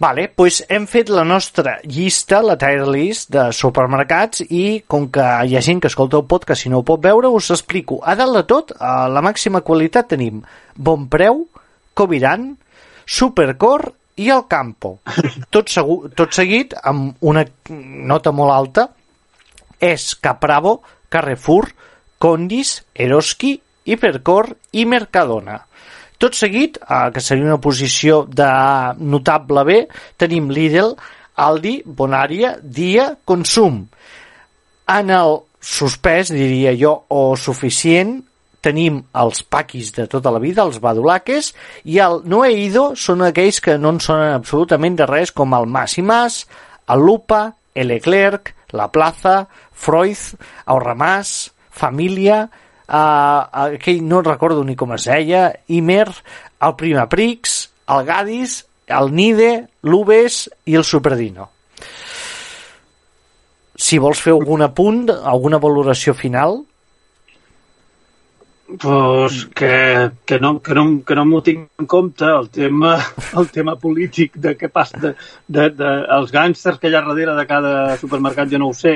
Vale, doncs hem fet la nostra llista, la tier list de supermercats i com que hi ha gent que escolta el podcast i no ho pot veure, us explico. A dalt de tot, a la màxima qualitat tenim Bon Preu, Coviran, Supercor i el Campo. Tot, segur, tot seguit, amb una nota molt alta, és Capravo, Carrefour, Condis, Eroski, Hipercor i Mercadona. Tot seguit, eh, que seria una posició de notable B, tenim Lidl, Aldi, Bonària, Dia, Consum. En el suspès, diria jo, o suficient, tenim els paquis de tota la vida, els badulaques, i el no he ido són aquells que no en sonen absolutament de res, com el Mas i Mas, el Lupa, el Leclerc, la Plaza, Freud, el Ramàs, Família, uh, aquell no recordo ni com es deia, Imer, el Primaprix, el Gadis, el Nide, l'Ubes i el Superdino. Si vols fer algun apunt, alguna valoració final, Pues que, que no, que no, que no m'ho tinc en compte el tema, el tema polític de què passa, de, de, de, els gàngsters que hi ha darrere de cada supermercat, jo no ho sé.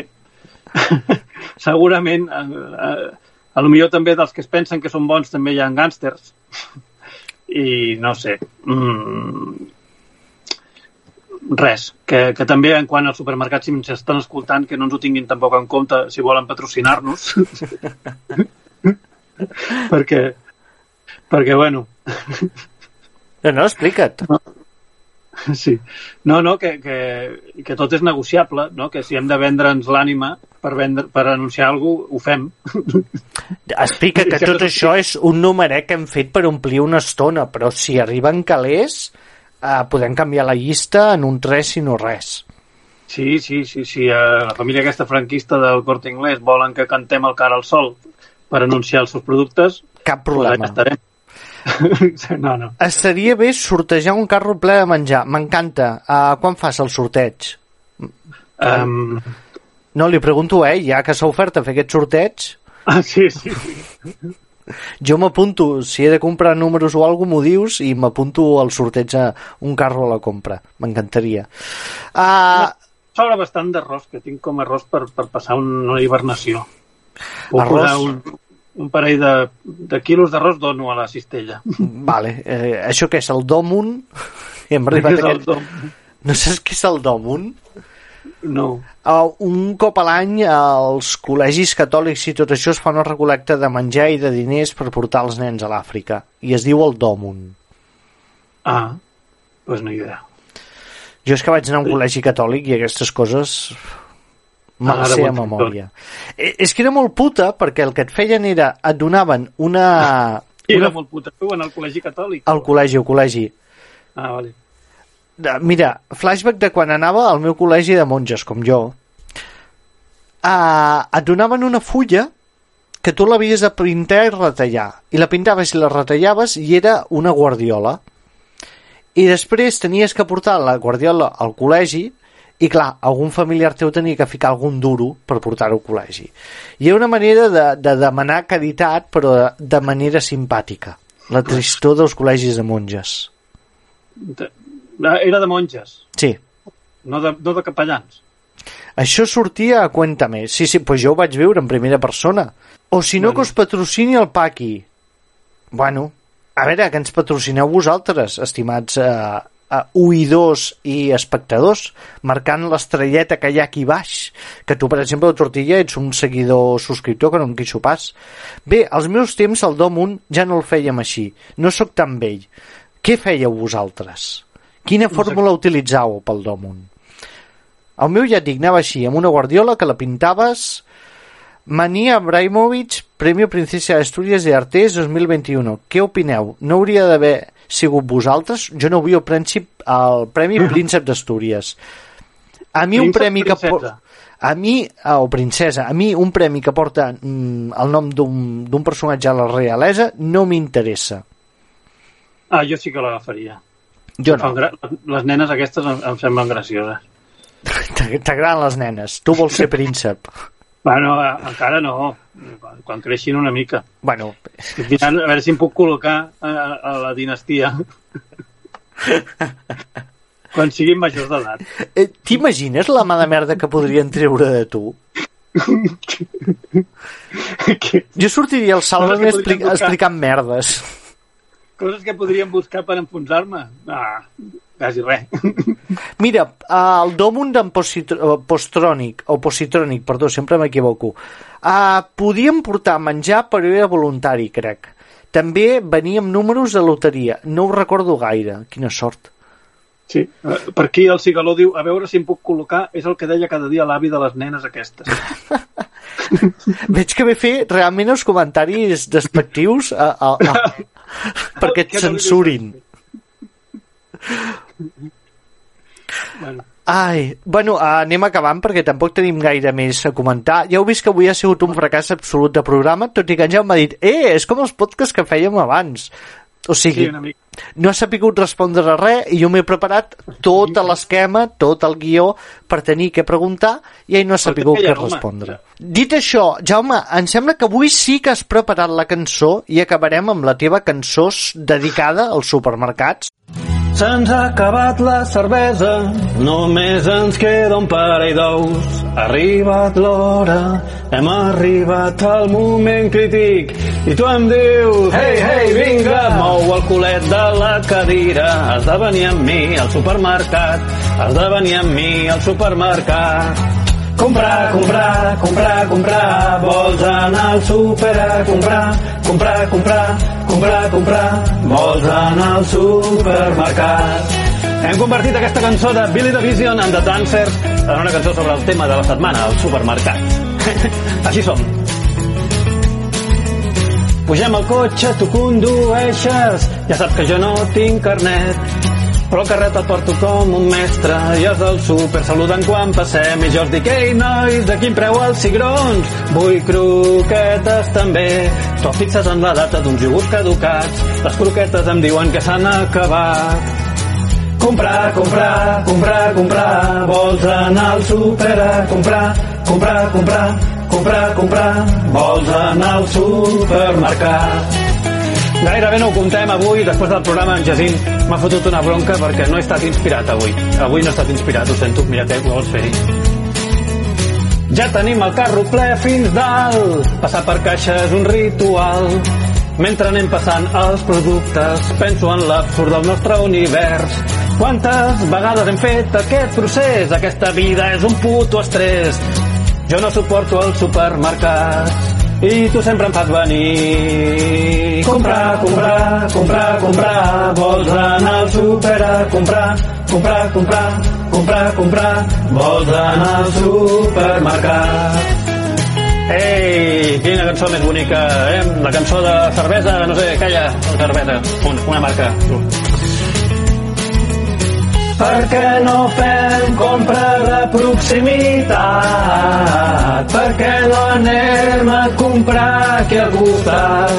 Segurament, eh, eh, a lo millor també dels que es pensen que són bons també hi ha gàngsters. I no sé. Mm, res, que, que també en quant als supermercats si ens estan escoltant que no ens ho tinguin tampoc en compte si volen patrocinar-nos perquè perquè bueno no, no, explica't. Sí. No, no, que, que, que tot és negociable, no? que si hem de vendre'ns l'ànima per, vendre, per anunciar alguna cosa, ho fem. Explica que tot això és un numeret que hem fet per omplir una estona, però si arriben calés, eh, podem canviar la llista en un 3 si no res. Sí, sí, sí, sí. eh, La família aquesta franquista del Corte Inglés volen que cantem el cara al sol per anunciar els seus productes. Cap Pues problema. estarem. no, no. Estaria bé sortejar un carro ple de menjar. M'encanta. Uh, quan fas el sorteig? Um, No, li pregunto, eh, ja que s'ha ofert a fer aquest sorteig, ah, sí, sí, sí. jo m'apunto, si he de comprar números o alguna m'ho dius i m'apunto al sorteig a un carro a la compra. M'encantaria. Uh, Sobra bastant d'arròs, que tinc com arròs per, per passar una hibernació. Puc Arròs? un, un parell de, de quilos d'arròs dono a la cistella. vale, eh, això què és, el Domun? Hem arribat a aquest... dom? No saps què és el Domun? No. Uh, un cop a l'any als col·legis catòlics i tot això es fa una recolecta de menjar i de diners per portar els nens a l'Àfrica i es diu el Domun Ah, doncs pues no idea. jo és que vaig anar a un col·legi catòlic i aquestes coses me ara sé a memòria Eh, és que era molt puta perquè el que et feien era et donaven una, I era una molt puta tu en el col·legi catòlic. al col·legi, al col·legi Ah, vale. de- mira, flashback de quan anava al meu col·legi de monges, com jo, uh, et donaven una fulla que tu l'havies de pintar i retallar. I la pintaves i la retallaves i era una guardiola. I després tenies que portar la guardiola al col·legi i clar, algun familiar teu tenia que ficar algun duro per portar-ho al col·legi. I era una manera de, de demanar caritat, però de, de manera simpàtica. La tristor dels col·legis de monges. De- Era de monges, Sí, no de, no de capellans. Això sortia a Cuéntame. Sí, sí, pues jo ho vaig veure en primera persona. O si no, Bueno. que us patrocini el Paqui. Bueno, a veure, que ens patrocineu vosaltres, estimats eh, eh, oïdors i espectadors, marcant l'estrelleta que hi ha aquí baix. Que tu, per exemple, de Tortilla, ets un seguidor subscriptor que no em queixo pas. Bé, als meus temps, el Domun ja no el fèiem així. No sóc tan vell. Què fèieu vosaltres? Quina fórmula utilitzàveu pel Domun? El meu ja et dic, anava així, amb una guardiola que la pintaves Mania Abraimovic, Premio Princesa d'Astúries de Artés 2021. Què opineu? No hauria d'haver sigut vosaltres? Jo no vull el, príncip, el Premi Príncep d'Astúries. A mi un premi que... A mi, o princesa, a mi un premi que porta mm, el nom d'un personatge a la realesa no m'interessa. Ah, jo sí que l'agafaria. Jo no. Les nenes aquestes em, em semblen gracioses. T'ag- T'agraden les nenes. Tu vols ser príncep. Bueno, eh, encara no. Quan, quan creixin una mica. Bueno, Estic mirant a veure si em puc col·locar a, a la dinastia. quan siguin majors d'edat. Eh, T'imagines la mà de merda que podrien treure de tu? Jo sortiria al que expli buscar. explicant merdes. Coses que podríem buscar per enfonsar-me. Ah, quasi res. Mira, el Domun d'en Positr- eh, Postrònic, o Positrònic, perdó, sempre m'equivoco, uh, podíem portar menjar però era voluntari, crec. També venia amb números de loteria. No ho recordo gaire. Quina sort. Sí. Eh, Per aquí el cigaló diu, a veure si em puc col·locar, és el que deia cada dia l'avi de les nenes aquestes. Veig que ve fer realment els comentaris despectius a, a, a, perquè et censurin. Bueno, Ai, bueno, anem acabant perquè tampoc tenim gaire més a comentar. Ja heu vist que avui ha sigut un fracàs absolut de programa, tot i que en Jaume ha dit eh, és com els podcasts que fèiem abans. O sigui, sí, no ha sapigut respondre a res i jo m'he preparat tot l'esquema, tot el guió per tenir què preguntar i ell no ha sapigut què respondre. Dit això, Jaume, em sembla que avui sí que has preparat la cançó i acabarem amb la teva cançó dedicada als supermercats. Se'ns ha acabat la cervesa, només ens queda un parell d'ous. Ha arribat l'hora, hem arribat al moment crític. I tu em dius, hey, hey, vinga, mou el culet de la cadira. Has de venir amb mi al supermercat, has de venir amb mi al supermercat. Comprar, comprar, comprar, comprar, vols anar al súper a comprar, comprar, comprar, comprar, comprar, vols anar al supermercat. Hem convertit aquesta cançó de Billy the Vision and the Dancers en una cançó sobre el tema de la setmana, el supermercat. Així som. Pugem al cotxe, tu condueixes, ja saps que jo no tinc carnet, però el carret el porto com un mestre i els del súper saluden quan passem i jo els dic, ei nois, de quin preu els cigrons? Vull croquetes també. Tu et fixes en la data d'uns iogurts caducats, les croquetes em diuen que s'han acabat. Comprar, comprar, comprar, comprar, vols anar al súper a comprar, comprar, comprar, comprar, comprar, vols anar al supermercat. Gairebé no ho contem avui, després del programa en Jacint m'ha fotut una bronca perquè no he estat inspirat avui. Avui no he estat inspirat, ho sento, mira, què vols fer-hi? Ja tenim el carro ple fins dalt, passar per caixa és un ritual. Mentre anem passant els productes, penso en l'absurd del nostre univers. Quantes vegades hem fet aquest procés? Aquesta vida és un puto estrès. Jo no suporto els supermercats i tu sempre em fas venir. Comprar, comprar, comprar, comprar, vols anar al súper a comprar, comprar, comprar, comprar, comprar, vols anar al supermercat. Ei, quina cançó més bonica, eh? La cançó de cervesa, no sé, calla, cervesa, una, una marca. Per què no fem compra de proximitat? Per què no anem a comprar aquí al costat?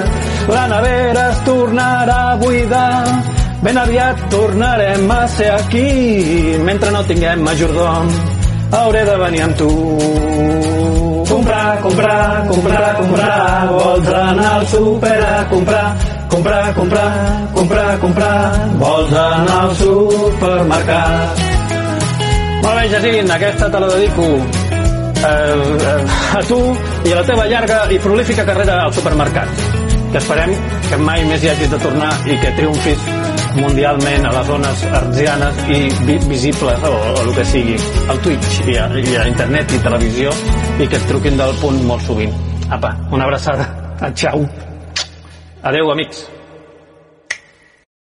La nevera es tornarà a buidar, ben aviat tornarem a ser aquí, mentre no tinguem majordom, hauré de venir amb tu. Comprar, comprar, comprar, comprar, vols anar al súper a comprar, comprar, comprar, comprar, comprar, vols anar al supermercat. Molt bé, Jacint, aquesta te la dedico eh, a tu i a la teva llarga i prolífica carrera al supermercat. Que esperem que mai més hi hagis de tornar i que triomfis mundialment a les zones artsianes i vi visibles o, o el que sigui al Twitch i a, i a internet i televisió i que et truquin del punt molt sovint. Apa, una abraçada. Ciao. Adeu, amics.